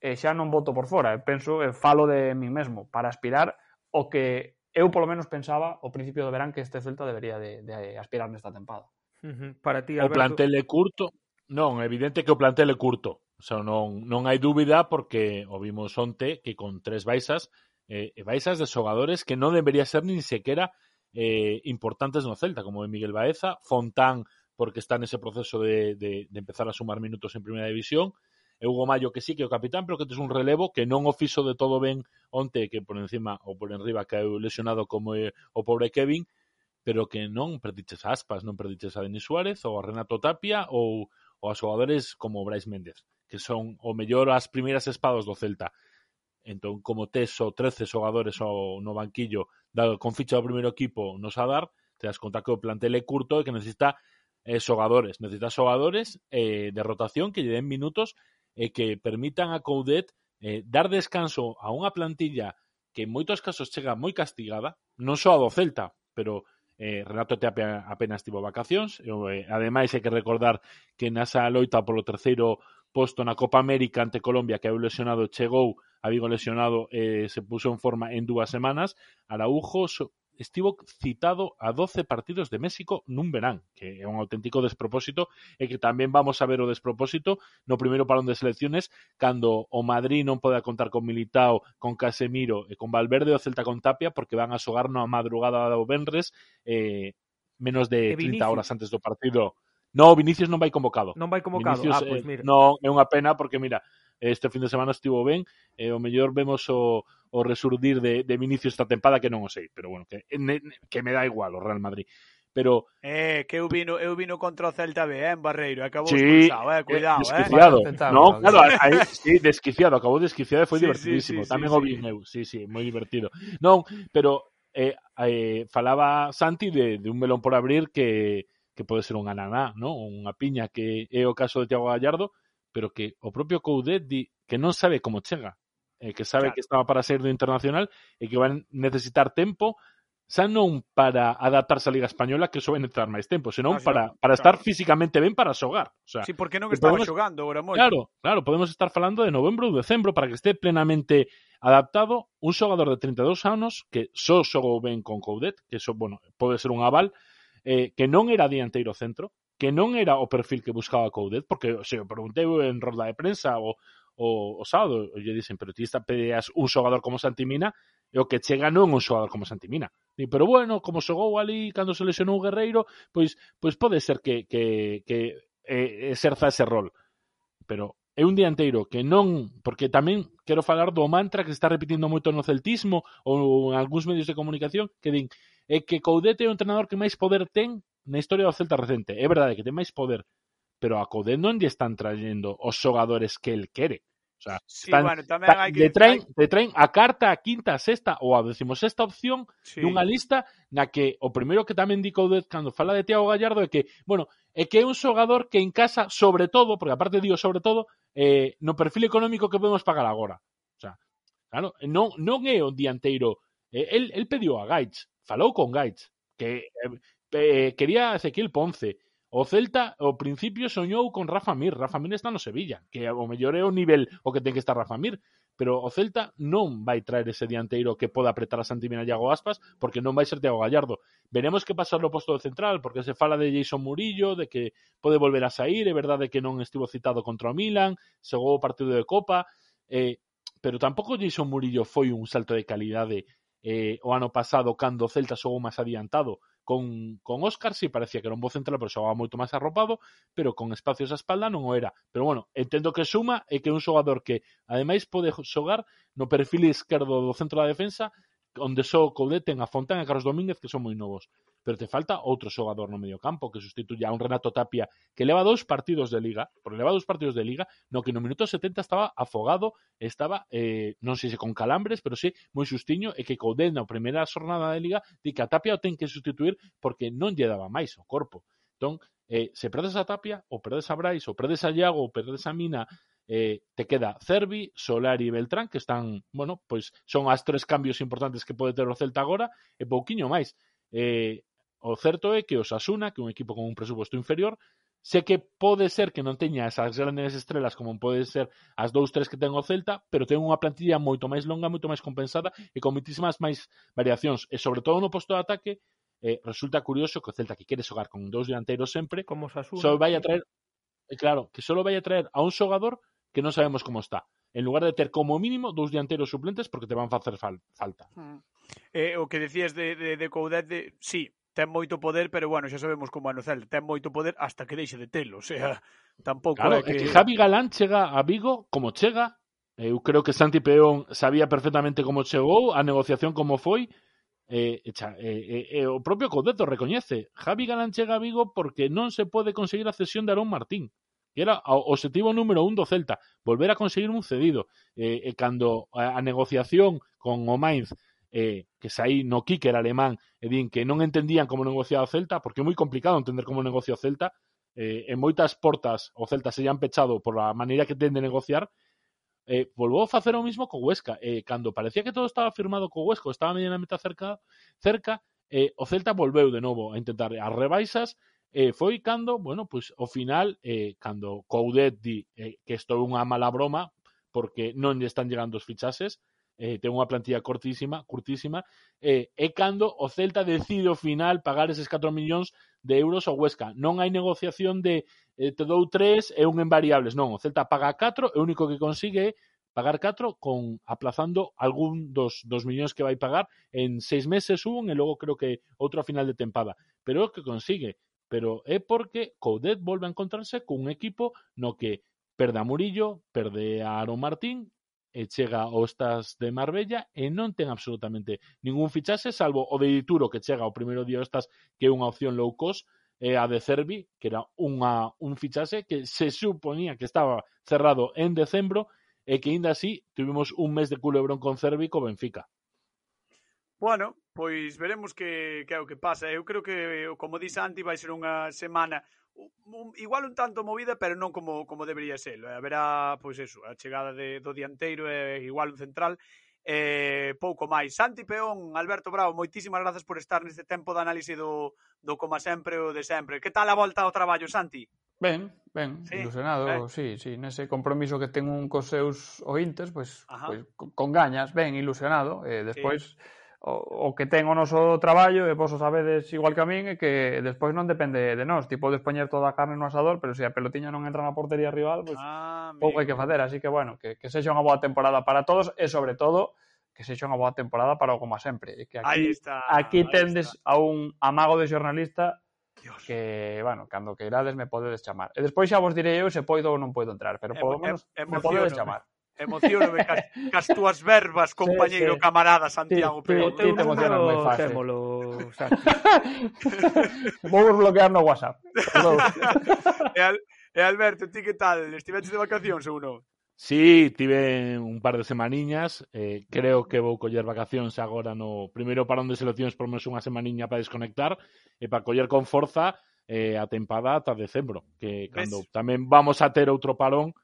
e xa non voto por fora, eh, penso, e falo de mí mesmo, para aspirar o que eu polo menos pensaba ao principio do verán que este Celta debería de, de aspirar nesta tempada. Uh -huh. Para ti, Alberto... O plantel é curto? Non, é evidente que o plantel é curto. O sea, non, non hai dúbida porque o vimos onte que con tres baixas, eh, baixas de xogadores que non debería ser nin sequera eh, importantes no Celta, como é Miguel Baeza, Fontán, porque está nese proceso de, de, de empezar a sumar minutos en Primeira División, e Hugo Mayo que sí que é o capitán, pero que tes un relevo que non o fixo de todo ben onte, que por encima ou por enriba caeu lesionado como é o pobre Kevin, pero que non perdiches a Aspas, non perdiches a Denis Suárez ou a Renato Tapia ou, ou a xogadores como Brais Méndez que son o mellor as primeiras espadas do Celta. Entón, como tes o 13 xogadores ao, no banquillo da, con ficha do primeiro equipo nos a dar, te das conta que o plantel é curto e que necesita eh, xogadores. Necesita xogadores eh, de rotación que lle den minutos e eh, que permitan a Coudet eh, dar descanso a unha plantilla que en moitos casos chega moi castigada, non só a do Celta, pero eh, Renato Teape apenas tivo vacacións, e, eh, ademais hai que recordar que nasa loita polo terceiro posto na Copa América ante Colombia que eu lesionado chegou a Vigo lesionado e se puso en forma en dúas semanas, Araujo estivo citado a 12 partidos de México nun verán, que é un auténtico despropósito e que tamén vamos a ver o despropósito no primeiro parón de selecciones cando o Madrid non pode contar con Militao, con Casemiro e con Valverde o Celta con Tapia porque van a xogar na madrugada do Benres eh, menos de 30 horas antes do partido No, Vinicius non vai convocado. Non vai convocado. Vinicius, ah, pois mira. Eh, non, é unha pena porque mira, este fin de semana estivo ben, e eh, o mellor vemos o, o resurdir de, de Vinicius esta tempada que non o sei, pero bueno, que, ne, que me dá igual o Real Madrid. Pero eh, que eu vino, eu vino contra o Celta B, eh, en Barreiro, eh, acabou sí, expulsado, eh, eh cuidado, eh. desquiciado. eh. No, claro, aí, sí, desquiciado, acabou desquiciado e foi sí, divertidísimo. Sí, sí, Tamén sí, o vin eu, sí, sí, moi divertido. Non, pero eh, eh, falaba Santi de, de un melón por abrir que que pode ser un ananá, ¿no? unha piña que é o caso de Tiago Gallardo, pero que o propio Coudet di que non sabe como chega, eh, que sabe claro. que estaba para ser do Internacional e que van necesitar tempo xa non para adaptarse á Liga Española que eso vai necesitar máis tempo, senón ah, para, para claro. estar físicamente ben para xogar. O sea, sí, porque non que estaba podemos, xogando agora moito. Claro, claro, podemos estar falando de novembro ou decembro para que este plenamente adaptado un xogador de 32 anos que só xogou ben con Coudet, que eso, bueno, pode ser un aval, eh, que non era dianteiro centro, que non era o perfil que buscaba Coudet, porque se o preguntei en roda de prensa o, o, o sábado, lle dicen, pero ti esta pedeas un xogador como Santimina, e o que chega non un xogador como Santimina. Di, pero bueno, como xogou ali, cando se lesionou o Guerreiro, pois, pois pode ser que, que, que eh, exerza ese rol. Pero é un dianteiro que non, porque tamén quero falar do mantra que se está repetindo moito no celtismo ou en algúns medios de comunicación que din é que Coudete é o entrenador que máis poder ten na historia do Celta recente. É verdade que ten máis poder, pero a Coudete non lle están trayendo os xogadores que el quere. O sea, sí, están, bueno, tamén tan, hai que... Le traen, le traen a carta, a quinta, a sexta ou a decimosexta opción sí. dunha lista na que o primeiro que tamén di Coudet cando fala de Tiago Gallardo é que, bueno, é que é un xogador que en casa, sobre todo, porque aparte digo sobre todo, eh, no perfil económico que podemos pagar agora. O sea, claro, non, non é o dianteiro. Eh, el, el pediu a Gaitz, Falou con Gaitz, que eh, eh quería Ezequiel Ponce. O Celta, ao principio, soñou con Rafa Mir. Rafa Mir está no Sevilla, que o mellor é o nivel o que ten que estar Rafa Mir. Pero o Celta non vai traer ese dianteiro que poda apretar a Santimina e Iago Aspas, porque non vai ser Tiago Gallardo. Veremos que pasar no posto de central, porque se fala de Jason Murillo, de que pode volver a sair, é verdade que non estivo citado contra o Milan, xogou o partido de Copa, eh, pero tampouco Jason Murillo foi un salto de calidade eh, o ano pasado cando o Celta xogou máis adiantado con, con Óscar, si sí, parecía que era un bo central, pero xogaba moito máis arropado, pero con espacios a espalda non o era. Pero bueno, entendo que suma e que é un xogador que ademais pode xogar no perfil esquerdo do centro da defensa onde só o Coudet ten a Fontán e Carlos Domínguez que son moi novos pero te falta outro xogador no medio campo que sustituya a un Renato Tapia que leva dous partidos de liga, por leva dous partidos de liga, no que no minuto 70 estaba afogado, estaba, eh, non sei se con calambres, pero sí moi sustiño e que Coudel na primeira xornada de liga di que a Tapia o ten que sustituir porque non lle daba máis o corpo. Entón, eh, se perdes a Tapia, ou perdes a Brais, ou perdes a Iago, ou perdes a Mina, eh, te queda Cervi, Solari e Beltrán, que están, bueno, pois son as tres cambios importantes que pode ter o Celta agora, e pouquiño máis. Eh, o certo é que o Sasuna, que é un equipo con un presuposto inferior, Sé que pode ser que non teña esas grandes estrelas como pode ser as dous, tres que ten o Celta, pero ten unha plantilla moito máis longa, moito máis compensada e con muitísimas máis variacións. E sobre todo no posto de ataque, eh, resulta curioso que o Celta que quere xogar con dous dianteiros sempre, como Sasuna, só vai a traer, eh, claro, que só vai a traer a un xogador que non sabemos como está. En lugar de ter como mínimo dous dianteiros suplentes porque te van facer fal falta. Mm eh, o que decías de, de, de Coudet, de, sí, ten moito poder, pero bueno, xa sabemos como ano Celta, ten moito poder hasta que deixe de telo, o sea, <laughs> tampouco claro, eh, é que... que Javi Galán chega a Vigo como chega, eu creo que Santi Peón sabía perfectamente como chegou, a negociación como foi, eh, echa, eh, eh, eh, o propio Coudet recoñece, Javi Galán chega a Vigo porque non se pode conseguir a cesión de Arón Martín, que era o objetivo número un do Celta, volver a conseguir un cedido. Eh, eh, cando a, a negociación con o Mainz eh, que saí no kicker alemán e din que non entendían como negociaba o Celta, porque é moi complicado entender como negocia o Celta, eh, en moitas portas o Celta se han pechado por a maneira que ten de negociar, eh, volvou a facer o mismo co Huesca. Eh, cando parecía que todo estaba firmado co Huesca, estaba medianamente cerca, cerca eh, o Celta volveu de novo a intentar as rebaixas, eh, foi cando, bueno, pois pues, ao final, eh, cando Coudet di eh, que isto é unha mala broma, porque non lle están llegando os fichases, eh, ten unha plantilla cortísima, curtísima, eh, é cando o Celta decide ao final pagar eses 4 millóns de euros ao Huesca. Non hai negociación de eh, te dou 3 e un en variables, non, o Celta paga 4 e o único que consigue é pagar 4 con aplazando algún dos, dos millóns que vai pagar en seis meses un e logo creo que outro a final de tempada. Pero é o que consigue, pero é porque Coudet volve a encontrarse cun equipo no que perde a Murillo, perde a Aaron Martín e chega aos Estas de Marbella e non ten absolutamente ningún fichaxe salvo o de Dituro que chega o primeiro día Estas que é unha opción low cost e a de Cervi que era unha, un fichaxe que se suponía que estaba cerrado en decembro e que ainda así tuvimos un mes de culebrón con Cervi co Benfica. Bueno, pois veremos que, que é o que pasa. Eu creo que, como dís Santi, vai ser unha semana un, igual un tanto movida, pero non como, como debería ser. Eh, haberá, pois eso, a chegada de, do dianteiro e igual un central eh, pouco máis. Santi Peón, Alberto Bravo, moitísimas grazas por estar neste tempo de análise do, do como sempre o de sempre. Que tal a volta ao traballo, Santi? Ben, ben, sí, ilusionado, ben. sí, sí, nese compromiso que ten un cos seus ointes, pois, pois con gañas, ben, ilusionado, e eh, despois sí o, o que ten o noso traballo e vos o sabedes igual que a min e que despois non depende de nós. Ti podes poñer toda a carne no asador, pero se a pelotiña non entra na portería rival, pois pues, ah, pouco hai que facer, así que bueno, que, que sexa unha boa temporada para todos e sobre todo que sexa unha boa temporada para o como sempre, e que aquí, ahí está, aquí tendes está. a un amago de xornalista Dios. que, bueno, cando queirades me podedes chamar. E despois xa vos direi eu se poido ou non poido entrar, pero polo menos em, me podedes chamar. Emocionome cas, <laughs> cas túas verbas, compañeiro, sí, sí. camarada Santiago, sí, pero sí, te emocionas moi fácil. Témolo, <laughs> Vou bloquear no WhatsApp. <laughs> e, al, e Alberto, ti que tal? Estiveches de vacacións ou non? Sí, tive un par de semaniñas, eh, creo que vou coller vacacións agora no primeiro parón de seleccións por menos unha semaniña para desconectar e para coller con forza eh, a tempada ata decembro, que cando ¿Ves? tamén vamos a ter outro parón,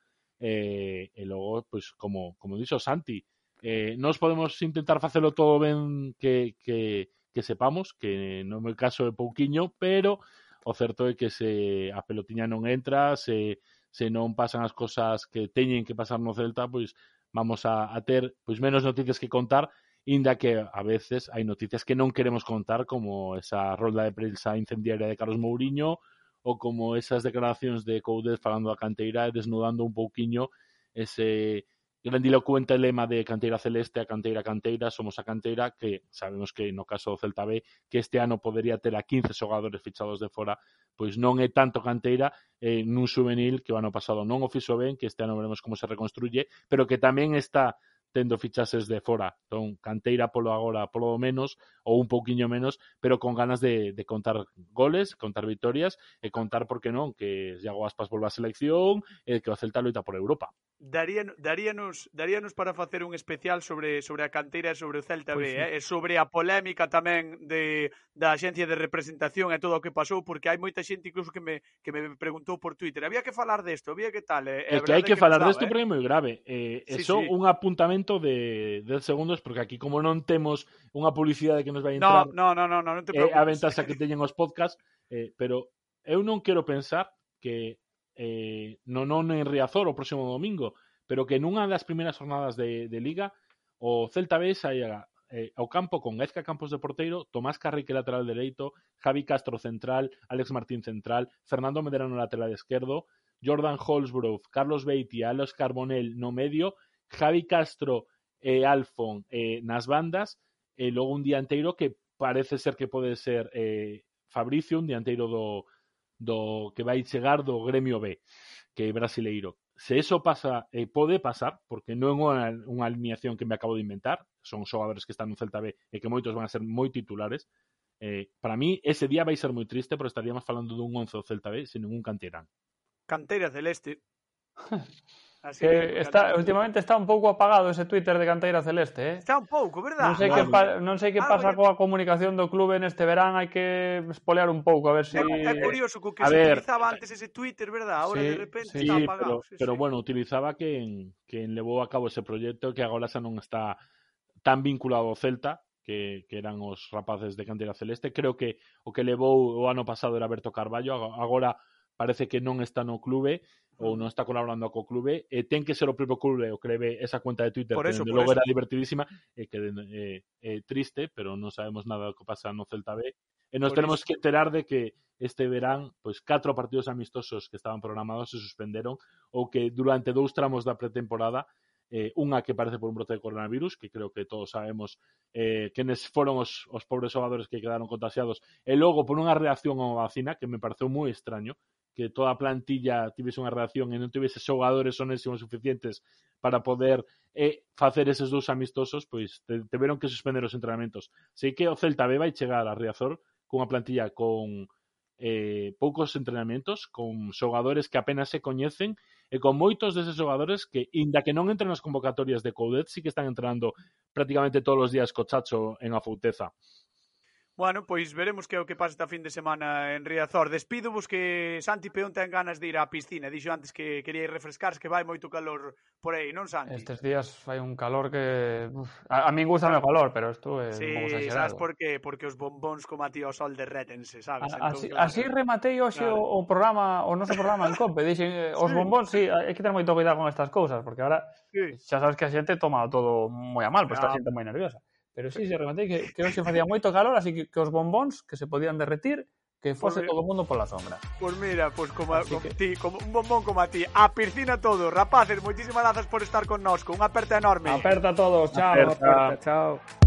eh, e logo, pois, como, como dixo Santi, eh, nos podemos intentar facelo todo ben que, que, que sepamos, que no meu caso é pouquiño, pero o certo é que se a pelotiña non entra, se, se non pasan as cousas que teñen que pasar no Celta, pois vamos a, a ter pois menos noticias que contar, inda que a veces hai noticias que non queremos contar, como esa rolda de prensa incendiaria de Carlos Mourinho, ou como esas declaracións de Coudet falando da canteira e desnudando un pouquiño ese grandilocuente lema de canteira celeste, a canteira canteira, somos a canteira, que sabemos que no caso do Celta B, que este ano podería ter a 15 xogadores fichados de fora, pois non é tanto canteira eh, nun juvenil que o ano pasado non o fixo ben, que este ano veremos como se reconstruye, pero que tamén está tendo fichases de fora. Entón, canteira polo agora, polo menos, ou un pouquiño menos, pero con ganas de, de contar goles, contar vitorias, e contar, por que non, que Iago Aspas volva a selección, e que o Celta loita por Europa. Darían, daríanos, daríanos para facer un especial sobre sobre a canteira e sobre o Celta pues B, pois sí. eh? e sobre a polémica tamén de da Axencia de Representación e todo o que pasou, porque hai moita xente incluso que me que me preguntou por Twitter, había que falar desto, había que tal, eh? É que hai que, que falar desto eh? porque é moi grave. Eh, sí, eso sí. un apuntamento de 10 segundos porque aquí como non temos unha publicidade que nos vai entrar. No, no, no, no, no, non te preocupes. Eh, a ventaxa que teñen os podcast, eh, pero eu non quero pensar que eh, non, non en Riazor o próximo domingo pero que nunha das primeiras jornadas de, de Liga o Celta B saia eh, campo con Ezca Campos de porteiro, Tomás Carrique lateral dereito, Javi Castro central, Alex Martín central, Fernando Medrano lateral esquerdo, Jordan Holsgrove, Carlos Beiti Alex Carbonell no medio Javi Castro e Alfon eh, nas bandas e un dianteiro que parece ser que pode ser eh, Fabricio, un dianteiro do, do que vai chegar do Gremio B, que é brasileiro. Se eso pasa, eh, pode pasar, porque non é unha, unha alineación que me acabo de inventar, son xogadores que están no Celta B e que moitos van a ser moi titulares, eh, para mí ese día vai ser moi triste, pero estaríamos falando dun 11 do Celta B sen ningún canterán. Canteras del Este. <laughs> Así que está, últimamente está un pouco apagado ese Twitter de Canteira Celeste, eh? Está un pouco, verdad? Non sei claro. que pa, non sei que pasa coa comunicación do clube neste verán, hai que espolear un pouco, a ver se si... É, é curioso co que a se ver... utilizaba antes ese Twitter, verdad? Ahora sí, de repente sí, está apagado. Pero, sí, pero sí. bueno, utilizaba que que levou a cabo ese proxecto que agora xa non está tan vinculado ao Celta, que, que eran os rapaces de Canteira Celeste. Creo que o que levou o ano pasado era Berto Carballo, agora parece que non está no clube ou non está colaborando co clube e ten que ser o propio clube o que leve esa cuenta de Twitter por eso, que logo era divertidísima e que é eh, eh, triste, pero non sabemos nada do que pasa no Celta B. E nos por tenemos eso. que enterar de que este verán pois catro partidos amistosos que estaban programados se suspenderon ou que durante dous tramos da pretemporada eh, unha que parece por un brote de coronavirus, que creo que todos sabemos eh, quenes foron os, os pobres xogadores que quedaron contagiados, e logo por unha reacción a vacina que me pareceu moi extraño, que toda a plantilla tivese unha reacción e non tivese xogadores onésimos suficientes para poder eh, facer eses dous amistosos, pois te, veron que suspender os entrenamentos. Sei que o Celta B vai chegar a Riazor cunha plantilla con eh, poucos entrenamentos, con xogadores que apenas se coñecen e con moitos deses xogadores que, inda que non entren nas convocatorias de Coudet, sí que están entrenando prácticamente todos os días co Chacho en a Fouteza. Bueno, pois veremos que é o que pasa esta fin de semana en Riazor. Despídovos que Santi Peón ten ganas de ir á piscina. Dixo antes que quería ir refrescarse, que vai moito calor por aí, non Santi? Estes días fai un calor que... Uf, a, a mí gusta o calor, pero isto é sí, un pouco exagerado. sabes por qué? Porque os bombóns como a ti ao sol derrétense, sabes? A, entón, así, claro. así rematei hoxe claro. o, o programa, o noso programa en COPE. Dixen, eh, os sí. bombóns, sí, hai que ter moito cuidado con estas cousas, porque ahora sí. xa sabes que a xente toma todo moi a mal, pois claro. está a xente moi nerviosa. Pero sí, se rematei que, que hoxe facía moito calor, así que, que os bombóns que se podían derretir que fose pues, todo o mundo pola sombra. Pois pues mira, pois pues como, como que... ti, como un bombón como a ti. A piscina todo, rapaces, moitísimas grazas por estar con nós, con unha aperta enorme. Aperta a todos, chao. Aperta. Aperta, chao.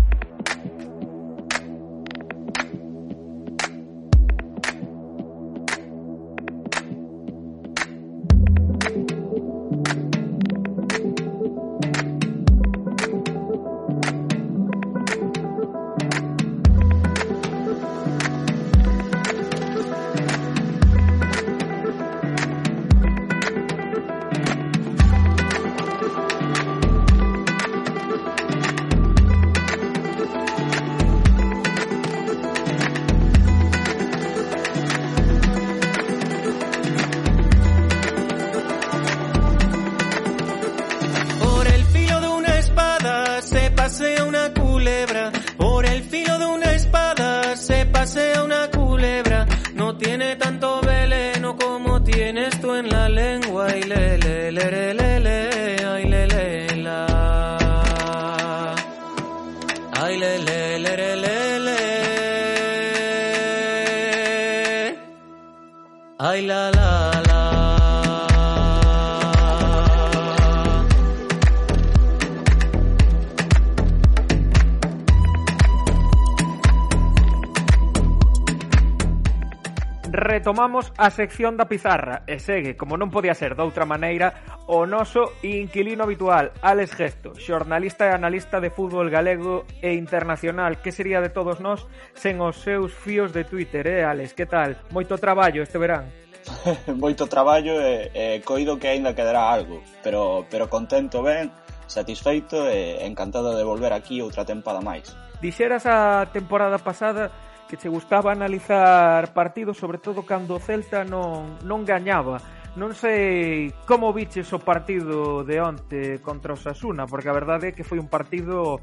Comezamos a sección da pizarra e segue, como non podía ser doutra maneira, o noso inquilino habitual, Alex Gesto, xornalista e analista de fútbol galego e internacional, que sería de todos nós sen os seus fíos de Twitter, eh, Alex? Que tal? Moito traballo este verán. <laughs> Moito traballo e, e coido que aínda quedará algo, pero, pero contento ben, satisfeito e encantado de volver aquí outra tempada máis. Dixeras a temporada pasada que che gustaba analizar partidos, sobre todo cando o Celta non, non gañaba. Non sei como viches o partido de onte contra o Sasuna, porque a verdade é que foi un partido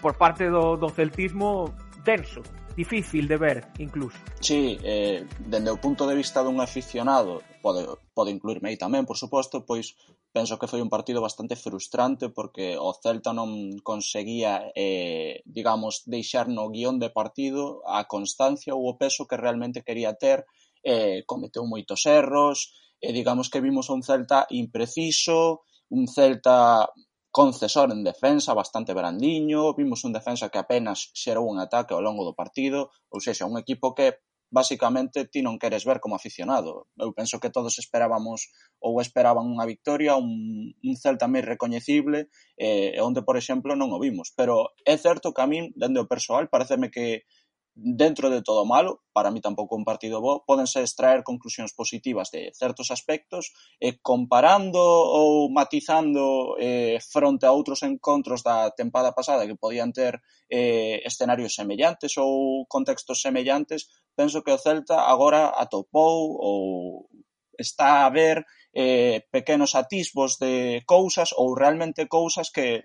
por parte do, do celtismo denso difícil de ver, incluso. Sí, eh, dende o punto de vista dun aficionado, pode, pode incluirme aí tamén, por suposto, pois penso que foi un partido bastante frustrante porque o Celta non conseguía, eh, digamos, deixar no guión de partido a constancia ou o peso que realmente quería ter, eh, cometeu moitos erros, e eh, digamos que vimos un Celta impreciso, un Celta concesor en defensa bastante brandiño, vimos un defensa que apenas xerou un ataque ao longo do partido, ou sexa, un equipo que basicamente ti non queres ver como aficionado. Eu penso que todos esperábamos ou esperaban unha victoria, un, un Celta máis recoñecible, eh, onde, por exemplo, non o vimos. Pero é certo que a min, dende o persoal, pareceme que, dentro de todo malo, para mí tampouco un partido bo, pódense extraer conclusións positivas de certos aspectos e comparando ou matizando eh, fronte a outros encontros da tempada pasada que podían ter eh, escenarios semellantes ou contextos semellantes, penso que o Celta agora atopou ou está a ver eh, pequenos atisbos de cousas ou realmente cousas que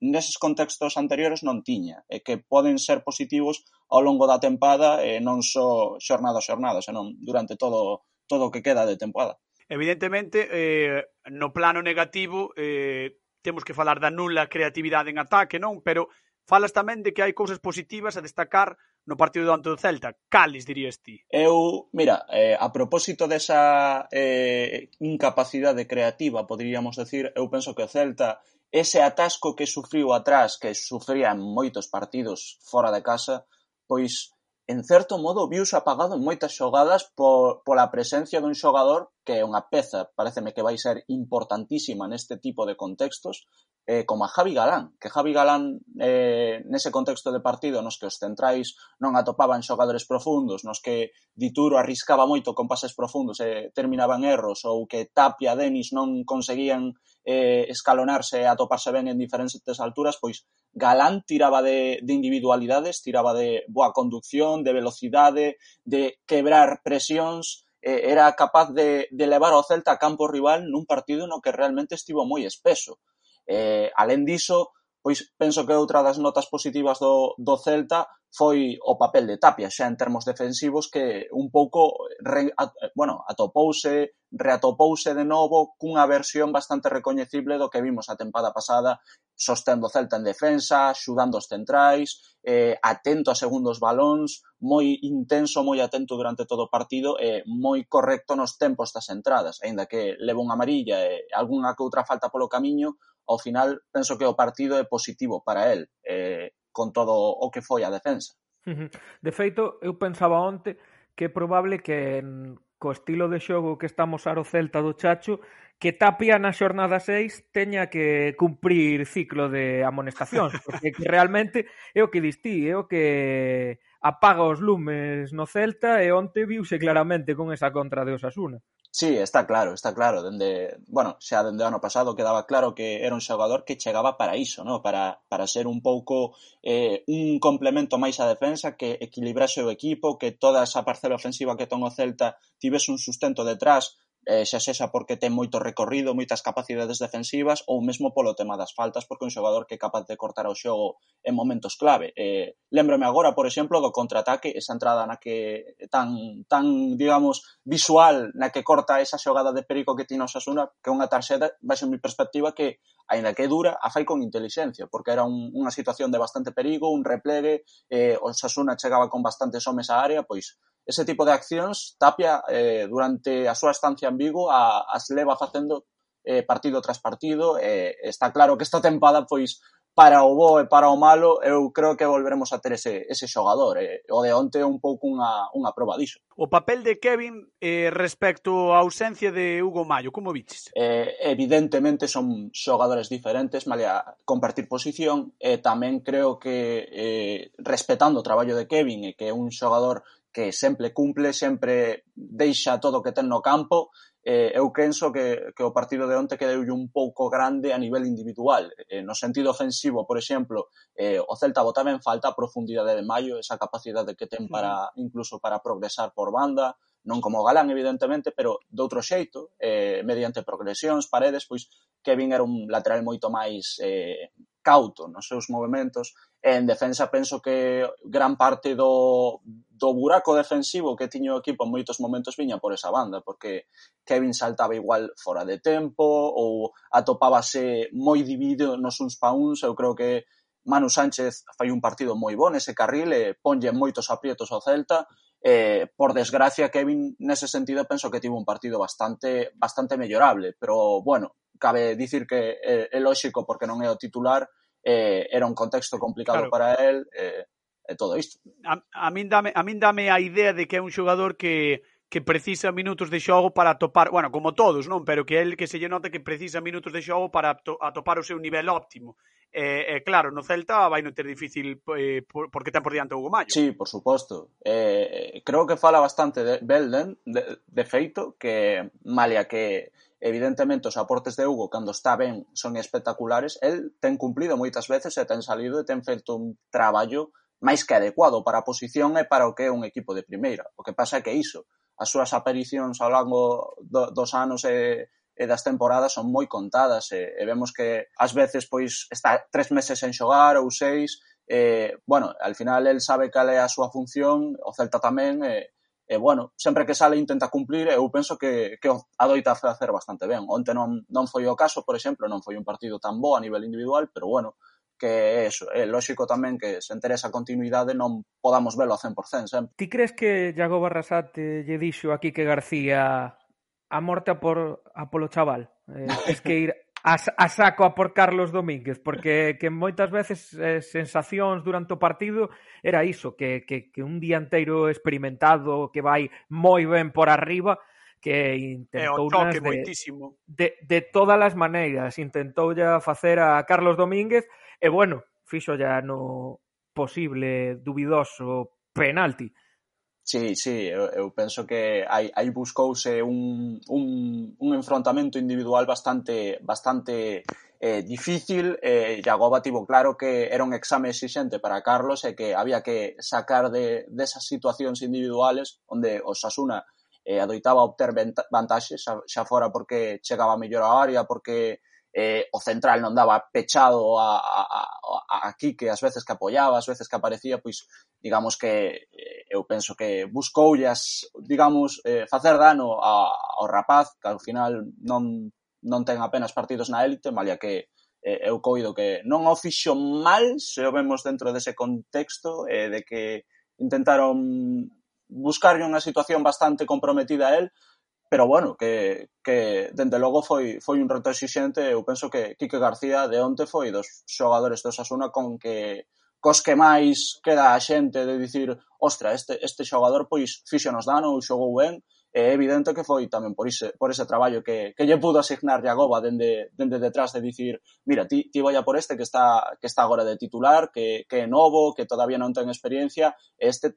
neses contextos anteriores non tiña e que poden ser positivos ao longo da tempada e non só xornada a xornada, senón durante todo todo o que queda de temporada. Evidentemente, eh, no plano negativo, eh, temos que falar da nula creatividade en ataque, non? Pero falas tamén de que hai cousas positivas a destacar no partido do ante do Celta. Cales dirías ti? Eu, mira, eh, a propósito desa eh, incapacidade creativa, poderíamos decir, eu penso que o Celta Ese atasco que sufriu atrás que sufrían moitos partidos fóra de casa, pois en certo modo viuse apagado en moitas xogadas por, pola presencia dun xogador que é unha peza, pareceme que vai ser importantísima neste tipo de contextos, eh, como a Javi Galán, que Javi Galán eh, nese contexto de partido nos que os centrais non atopaban xogadores profundos, nos que Dituro arriscaba moito con pases profundos e eh, terminaban erros, ou que Tapia e Denis non conseguían eh, escalonarse e atoparse ben en diferentes alturas, pois Galán tiraba de, de individualidades, tiraba de boa conducción, de velocidade, de quebrar presións, eh, era capaz de, de levar ao Celta a campo rival nun partido no que realmente estivo moi espeso. Eh, alén diso, pois penso que outra das notas positivas do, do Celta foi o papel de Tapia, xa en termos defensivos que un pouco re, a, bueno, atopouse, reatopouse de novo cunha versión bastante recoñecible do que vimos a tempada pasada sostendo o Celta en defensa, xudando os centrais, eh, atento a segundos balóns, moi intenso, moi atento durante todo o partido e eh, moi correcto nos tempos das entradas, aínda que leva unha amarilla e eh, algunha que outra falta polo camiño, ao final penso que o partido é positivo para el, eh, con todo o que foi a defensa. De feito, eu pensaba onte que é probable que co estilo de xogo que estamos aro Celta do Chacho, que Tapia na xornada 6 teña que cumprir ciclo de amonestacións, <laughs> porque que realmente é o que distí, é o que apaga os lumes no Celta e onte viuse claramente con esa contra de Osasuna. Sí, está claro, está claro. Dende, bueno, xa dende o ano pasado quedaba claro que era un xogador que chegaba para iso, no? para, para ser un pouco eh, un complemento máis á defensa, que equilibrase o equipo, que toda esa parcela ofensiva que ton o Celta tivese un sustento detrás eh, xa sexa porque ten moito recorrido, moitas capacidades defensivas ou mesmo polo tema das faltas porque un xogador que é capaz de cortar o xogo en momentos clave. Eh, lembrome agora, por exemplo, do contraataque, esa entrada na que tan, tan digamos, visual na que corta esa xogada de Perico que tiña o Sasuna, que é unha tarxeta, baixo mi perspectiva que, aínda que dura, a fai con inteligencia, porque era un, unha situación de bastante perigo, un replegue, eh, o Sasuna chegaba con bastantes homes á área, pois ese tipo de accións Tapia eh, durante a súa estancia en Vigo a, as leva facendo eh, partido tras partido e eh, está claro que esta tempada pois para o bo e para o malo, eu creo que volveremos a ter ese, ese xogador. Eh, o de onte é un pouco unha, unha proba diso. O papel de Kevin eh, respecto á ausencia de Hugo Mayo, como viches? Eh, evidentemente son xogadores diferentes, malia compartir posición, e eh, tamén creo que eh, respetando o traballo de Kevin, e eh, que é un xogador que sempre cumple, sempre deixa todo o que ten no campo. Eh, eu penso que, que o partido de onte quedou un pouco grande a nivel individual. Eh, no sentido ofensivo, por exemplo, eh, o Celta botaba en falta a profundidade de Mayo, esa capacidade que ten para incluso para progresar por banda, non como Galán, evidentemente, pero de outro xeito, eh, mediante progresións, paredes, pois Kevin era un lateral moito máis eh, cauto nos seus movimentos. En defensa penso que gran parte do, do buraco defensivo que tiño o equipo en moitos momentos viña por esa banda, porque Kevin saltaba igual fora de tempo ou atopábase moi dividido nos uns pa uns, eu creo que Manu Sánchez fai un partido moi bon ese carril e ponlle moitos aprietos ao Celta. Eh, por desgracia Kevin nese sentido penso que tivo un partido bastante bastante mellorable, pero bueno, cabe dicir que é, é lóxico porque non é o titular, eh, era un contexto complicado claro. para el, eh, Eh, todo isto. A, a, min dame, a min dame a idea de que é un xogador que que precisa minutos de xogo para atopar, bueno, como todos, non, pero que el que se lle nota que precisa minutos de xogo para atopar o seu nivel óptimo. E, eh, eh, claro, no Celta vai non ter difícil eh, por, porque ten por diante o Hugo Mayo. Sí, por suposto. Eh, creo que fala bastante de Belden, de, de feito, que malia que evidentemente os aportes de Hugo cando está ben son espectaculares, el ten cumplido moitas veces e ten salido e ten feito un traballo máis que adecuado para a posición e para o que é un equipo de primeira. O que pasa é que iso, as súas aparicións ao longo do, dos anos e, e das temporadas son moi contadas e, e vemos que ás veces pois está tres meses sen xogar ou seis e, bueno, al final el sabe cal é a súa función, o Celta tamén e, e bueno, sempre que sale intenta cumplir eu penso que, que adoita facer bastante ben onte non, non foi o caso, por exemplo non foi un partido tan bo a nivel individual, pero bueno, que é eso, é lógico tamén que se interesa a continuidade non podamos velo a 100% sempre. Ti crees que Iago Barrasate lle dixo aquí que García a morte a por a polo chaval? Eh, <laughs> es que ir a, a saco a por Carlos Domínguez, porque que moitas veces eh, sensacións durante o partido era iso, que, que, que un dianteiro experimentado que vai moi ben por arriba, que intentou de, moitísimo. de, de todas as maneiras intentou ya facer a Carlos Domínguez E bueno, fixo ya no posible dubidoso penalti. Sí, sí, eu, eu penso que aí, aí buscouse un, un, un enfrontamento individual bastante bastante eh, difícil e eh, Jagoba tivo claro que era un exame exixente para Carlos e que había que sacar de desas de situacións individuales onde o Sasuna eh, adoitaba obter vantaxes, xa, xa fora porque chegaba mellor a área, porque eh, o central non daba pechado a, a, a, a Quique as veces que apoiaba, as veces que aparecía, pois digamos que eh, eu penso que buscoullas, digamos, eh, facer dano a, ao rapaz que ao final non, non ten apenas partidos na élite, malia que eh, eu coido que non o fixo mal, se o vemos dentro dese contexto, eh, de que intentaron buscarlle unha situación bastante comprometida a él, pero bueno, que, que dende logo foi, foi un reto exixente. Eu penso que Quique García de onte foi dos xogadores do Sasuna con que cos que máis queda a xente de dicir ostra, este, este xogador pois fixo nos dano ou xogou ben é evidente que foi tamén por ese, por ese traballo que, que lle pudo asignar Iagoba dende, dende detrás de dicir mira, ti, ti vaya por este que está, que está agora de titular, que, que é novo, que todavía non ten experiencia, este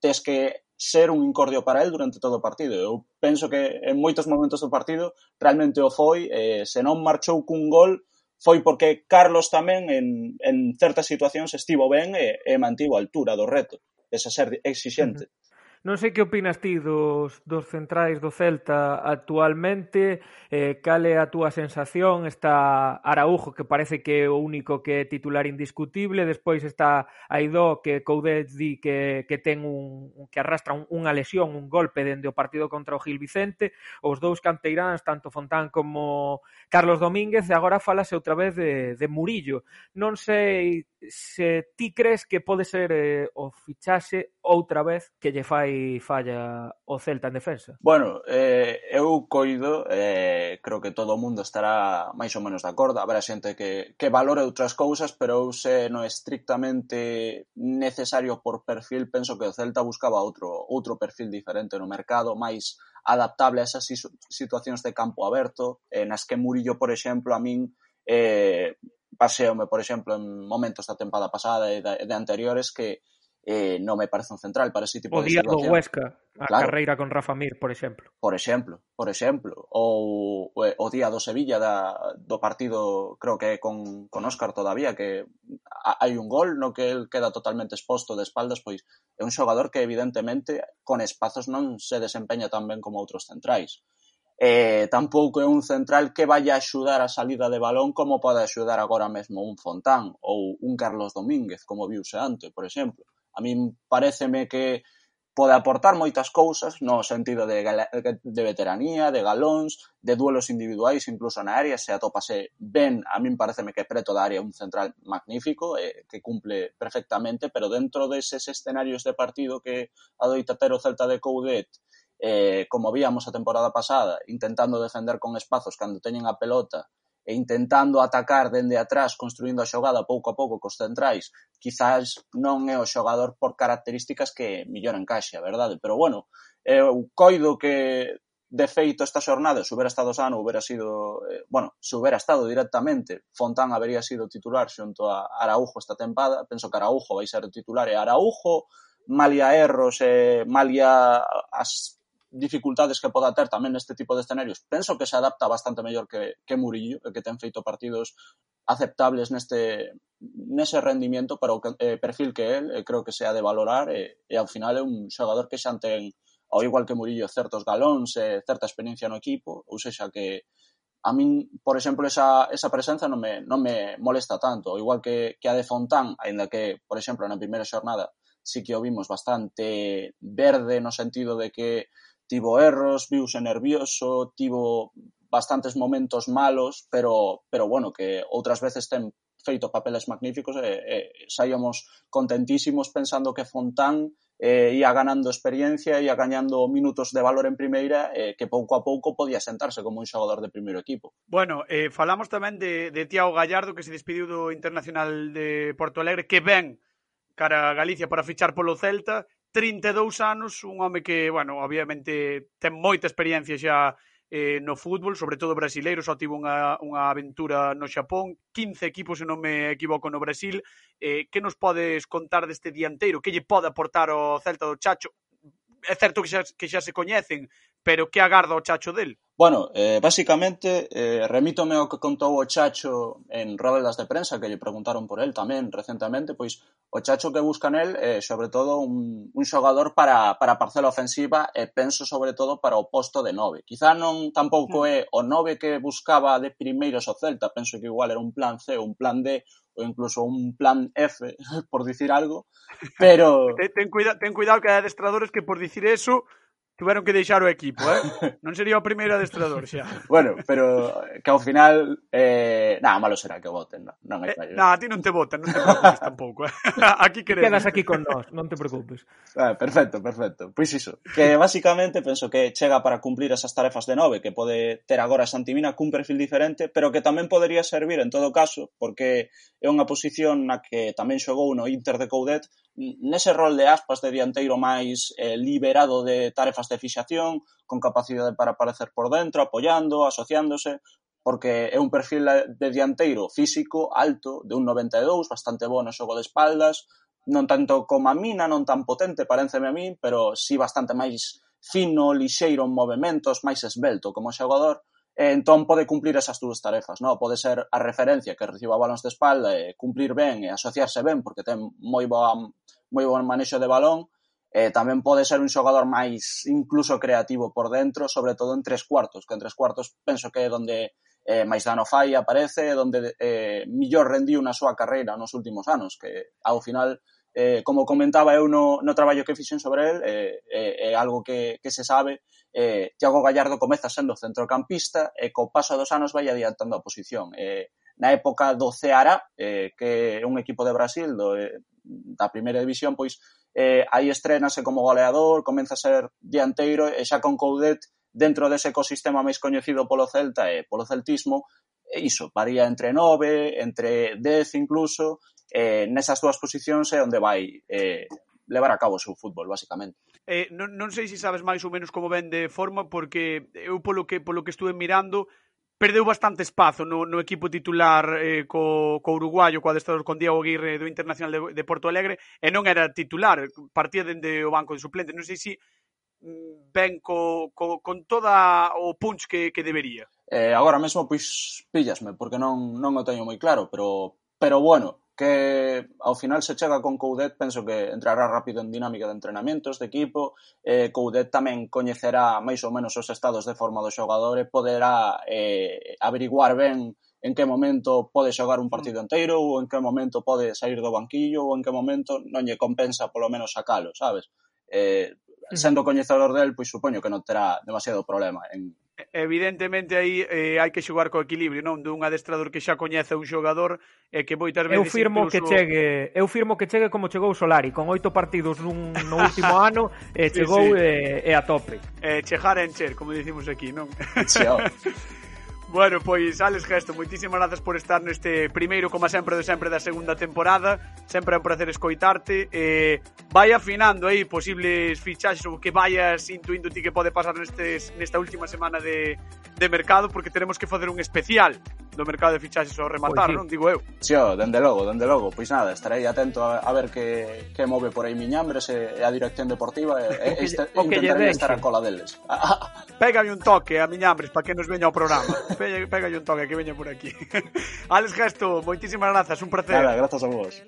tes que ser un incordio para el durante todo o partido. Eu penso que en moitos momentos do partido realmente o foi, eh, se non marchou cun gol, foi porque Carlos tamén en, en certas situacións estivo ben e, e mantivo a altura do reto, esa ser exixente. Uh -huh. Non sei que opinas ti dos, dos centrais do Celta actualmente, eh, cal é a túa sensación, está Araujo que parece que é o único que é titular indiscutible, despois está Aidó que Coudet di que, que ten un, que arrastra un, unha lesión, un golpe dende o partido contra o Gil Vicente, os dous canteiráns, tanto Fontán como Carlos Domínguez, e agora falase outra vez de, de Murillo. Non sei se ti crees que pode ser eh, o fichaxe outra vez que lle fai falla o Celta en defensa? Bueno, eh, eu coido, eh, creo que todo o mundo estará máis ou menos de acordo, habrá xente que, que valore outras cousas, pero eu se non é estrictamente necesario por perfil, penso que o Celta buscaba outro, outro perfil diferente no mercado, máis adaptable a esas situacións de campo aberto, eh, nas que Murillo, por exemplo, a min eh, paseome, por exemplo, en momentos da tempada pasada e de, de anteriores que eh, non me parece un central para ese tipo o de día situación. O Huesca, a claro. carreira con Rafa Mir, por exemplo. Por exemplo, por exemplo. Ou o eh, día do Sevilla da, do partido, creo que con, con Óscar todavía, que hai un gol no que el queda totalmente exposto de espaldas, pois é un xogador que evidentemente con espazos non se desempeña tan ben como outros centrais. Eh, tampouco é un central que vaya a axudar a salida de balón como pode axudar agora mesmo un Fontán ou un Carlos Domínguez, como viuse antes, por exemplo. A min pareceme que pode aportar moitas cousas no sentido de, de veteranía, de galóns, de duelos individuais, incluso na área, se atopase ben, a min pareceme que preto da área un central magnífico, eh, que cumple perfectamente, pero dentro deses escenarios de partido que adoita ter o Celta de Coudet, eh, como víamos a temporada pasada, intentando defender con espazos cando teñen a pelota, e intentando atacar dende atrás construindo a xogada pouco a pouco cos centrais, quizás non é o xogador por características que mellor encaixe, a verdade, pero bueno, eu coido que de feito esta xornada, se hubiera estado sano, hubiera sido, eh, bueno, se hubiera estado directamente, Fontán habería sido titular xunto a Araujo esta tempada, penso que Araujo vai ser titular e Araujo, malia erros e malia as dificultades que poda ter tamén neste tipo de escenarios, penso que se adapta bastante mellor que, que Murillo, que ten feito partidos aceptables neste nese rendimiento para o eh, perfil que el eh, creo que se ha de valorar e, eh, e ao final é un xogador que xa ten ao igual que Murillo certos galóns e eh, certa experiencia no equipo, ou sexa que a min, por exemplo, esa, esa presenza non me, non me molesta tanto, ao igual que, que a de Fontán, aínda que, por exemplo, na primeira xornada sí que o vimos bastante verde no sentido de que tivo erros, viuse nervioso, tivo bastantes momentos malos, pero, pero bueno, que outras veces ten feito papeles magníficos e, e saíamos contentísimos pensando que Fontán eh, ia ganando experiencia, ia gañando minutos de valor en primeira, eh, que pouco a pouco podía sentarse como un xogador de primeiro equipo. Bueno, eh, falamos tamén de, de Tiago Gallardo, que se despediu do Internacional de Porto Alegre, que ven cara a Galicia para fichar polo Celta, 32 anos, un home que, bueno, obviamente ten moita experiencia xa eh, no fútbol, sobre todo brasileiro, só tivo unha, unha aventura no Xapón, 15 equipos, se non me equivoco, no Brasil. Eh, que nos podes contar deste dianteiro? Que lle pode aportar o Celta do Chacho? É certo que xa, que xa se coñecen, pero que agarda o Chacho del? Bueno, eh, basicamente, eh, remítome ao que contou o Chacho en rodas de prensa, que lle preguntaron por el tamén recentemente, pois o Chacho que busca nel é, eh, sobre todo, un, un xogador para, para a parcela ofensiva e penso, sobre todo, para o posto de nove. Quizá non tampouco é o nove que buscaba de primeiros o Celta, penso que igual era un plan C, un plan D, ou incluso un plan F, <laughs> por dicir algo, pero... ten, ten, cuida, ten cuidado que hai adestradores que por dicir eso tiveron que deixar o equipo, eh? <laughs> Non sería o primeiro adestrador xa. bueno, pero eh, que ao final eh, nah, malo será que voten, non, non hai fallo. Eh, nah, a ti non te votan, non te preocupes tampouco. Eh? <laughs> Aquí queremos. Quedas aquí con nós, non te preocupes. Ah, perfecto, perfecto. Pois iso, que basicamente penso que chega para cumplir esas tarefas de nove que pode ter agora Santimina cun perfil diferente, pero que tamén podería servir en todo caso, porque é unha posición na que tamén xogou no Inter de Coudet nese rol de aspas de dianteiro máis eh, liberado de tarefas de fixación, con capacidade para aparecer por dentro, apoiando, asociándose, porque é un perfil de dianteiro físico, alto, de un 92, bastante bo no xogo de espaldas, non tanto como a mina, non tan potente, parénceme a mí, pero sí bastante máis fino, lixeiro en movimentos, máis esbelto como xogador, e entón pode cumplir esas dúas tarefas, non? Pode ser a referencia que reciba balóns de espalda e cumplir ben e asociarse ben porque ten moi boa moi bon manexo de balón, e tamén pode ser un xogador máis incluso creativo por dentro, sobre todo en tres cuartos, que en tres cuartos penso que é onde eh, máis dano fai aparece, onde eh, millor rendiu na súa carreira nos últimos anos, que ao final eh, como comentaba eu no, no traballo que fixen sobre el, é eh, eh, algo que, que se sabe, eh, Tiago Gallardo comeza sendo centrocampista e co paso dos anos vai adiantando a posición. Eh, na época do Ceará, eh, que é un equipo de Brasil do, eh, da primeira división, pois eh, aí estrenase como goleador, comeza a ser dianteiro e xa con Coudet dentro dese ecosistema máis coñecido polo Celta e polo celtismo, e iso, varía entre 9, entre 10 incluso, eh, nesas dúas posicións é onde vai eh, levar a cabo o seu fútbol, basicamente. Eh, non, non sei se sabes máis ou menos como ven de forma, porque eu polo que, polo que estuve mirando, perdeu bastante espazo no, no equipo titular eh, co, co uruguayo, co adestrador con Diego Aguirre do Internacional de, de Porto Alegre, e non era titular, partía dende o banco de suplente. Non sei se mm, ven co, co, con toda o punch que, que debería. Eh, agora mesmo, pois, pillasme, porque non, non o teño moi claro, pero Pero bueno, que ao final se chega con Coudet, penso que entrará rápido en dinámica de entrenamentos de equipo, eh, Coudet tamén coñecerá máis ou menos os estados de forma do xogador e poderá eh, averiguar ben en que momento pode xogar un partido inteiro ou en que momento pode sair do banquillo ou en que momento non lle compensa polo menos sacalo, sabes? Eh, sendo coñecedor del, pois supoño que non terá demasiado problema en, evidentemente aí eh, hai que xogar co equilibrio, non? Dun adestrador que xa coñece un xogador e eh, que moitas veces eu firmo incluso... que chegue, eu firmo que chegue como chegou Solari, con oito partidos nun no <laughs> último ano e eh, chegou sí, sí. e eh, eh, a tope. Eh, chejar a encher, como dicimos aquí, non? Chao. <laughs> Bueno, pois Alex Gesto, moitísimas grazas por estar neste primeiro, como sempre, de sempre da segunda temporada. Sempre é un placer escoitarte. Eh, vai afinando aí posibles fichaxes ou que vayas intuindo ti que pode pasar nestes, nesta última semana de, de mercado, porque teremos que fazer un especial do mercado de fichaxes ao rematar, pois, sí. non digo eu. Si, sí, oh, dende logo, dende logo, pois nada, estarei atento a, a ver que, que move por aí Miñambres e, e a dirección deportiva e, e este, que intentarei estar a cola deles. <laughs> Pégame un toque a Miñambres para que nos veña ao programa. <laughs> Pégalle un toque que veña por aquí. <laughs> Alex Gesto, moitísimas grazas, un placer. Nada, grazas a vos.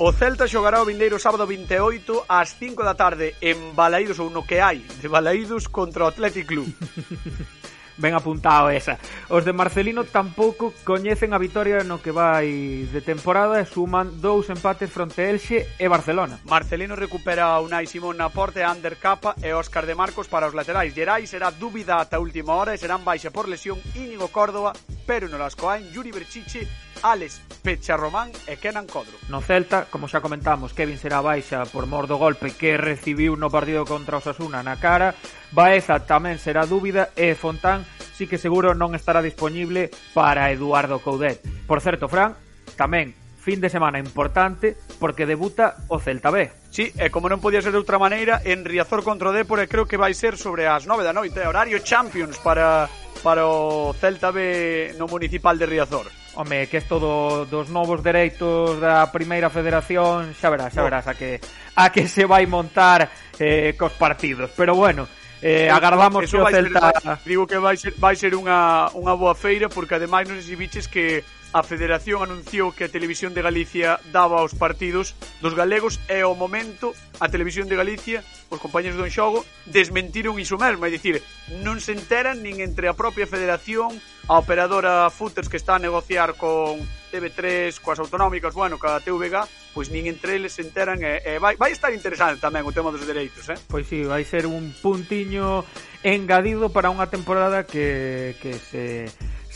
O Celta xogará o vindeiro sábado 28 ás 5 da tarde en Balaídos ou no que hai de Balaídos contra o Athletic Club. <laughs> ben apuntado esa. Os de Marcelino tampouco coñecen a vitoria no que vai de temporada e suman dous empates fronte Elxe e Barcelona. Marcelino recupera a Unai Simón na porte, Ander Capa e Óscar de Marcos para os laterais. Gerai será dúbida ata última hora e serán baixa por lesión Íñigo Córdoba, Pero no las coain Yuri Berchiche, Alex Pecharromán e Kenan Codro. No Celta, como xa comentamos, Kevin será baixa por mor do golpe que recibiu no partido contra Osasuna na cara Baeza tamén será dúbida e Fontán sí que seguro non estará disponible para Eduardo Coudet. Por certo, Fran, tamén fin de semana importante porque debuta o Celta B. Sí, e como non podía ser de outra maneira, en Riazor contra o Dépor, creo que vai ser sobre as 9 da noite, horario Champions para para o Celta B no municipal de Riazor. Home, que isto do, dos novos dereitos da Primeira Federación, xa verás, xa oh. verás a que a que se vai montar eh, cos partidos. Pero bueno, Eh, agardamos que o Celta... Ser, digo que vai ser, vai ser unha, unha boa feira porque ademais non se biches que a Federación anunciou que a Televisión de Galicia daba os partidos dos galegos e ao momento a Televisión de Galicia, os compañeros do Enxogo, desmentiron iso mesmo, é dicir, non se enteran nin entre a propia Federación a operadora Footers que está a negociar con TV3, coas autonómicas, bueno, ca TVG, pois nin entre eles se enteran e, e vai, vai estar interesante tamén o tema dos dereitos, eh? Pois si, sí, vai ser un puntiño engadido para unha temporada que, que se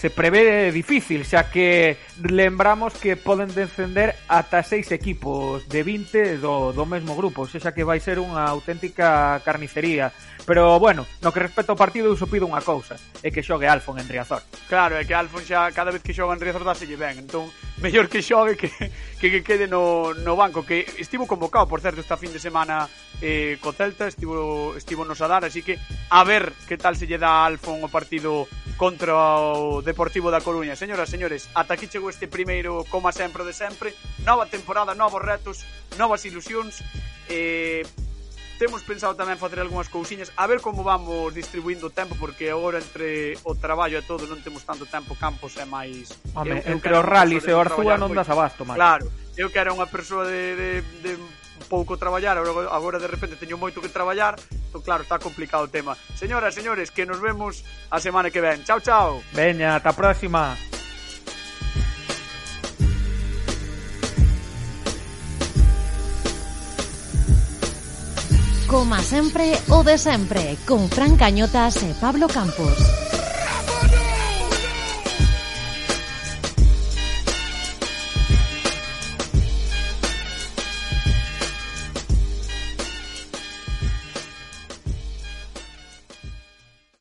se prevé difícil, xa que lembramos que poden descender ata seis equipos de 20 do, do mesmo grupo, xa que vai ser unha auténtica carnicería. Pero, bueno, no que respecto ao partido eu supido unha cousa, é que xogue Alfon en Riazor. Claro, é que Alfon xa cada vez que xoga en Riazor dáselle ben, entón, mellor que xogue que, que, que quede no, no banco, que estivo convocado, por certo, esta fin de semana eh, co Celta, estivo, estivo nos a dar, así que a ver que tal se lle dá a Alfon o partido contra o Deportivo da Coruña. Señoras, señores, ata aquí chegou este primeiro, como sempre de sempre, nova temporada, novos retos, novas ilusións, eh, temos pensado tamén facer algunhas cousiñas a ver como vamos distribuindo o tempo porque agora entre o traballo e todo non temos tanto tempo campos é máis Home, eu, eu entre os rallies e o Arzúa non das abasto máis. Claro, eu que era unha persoa de, de, de pouco traballar, agora, agora de repente teño moito que traballar, então claro, está complicado o tema. Señoras, señores, que nos vemos a semana que ven. Chao, chao. Veña, ata a próxima. Coma sempre o de sempre, con Fran Cañotas e Pablo Campos.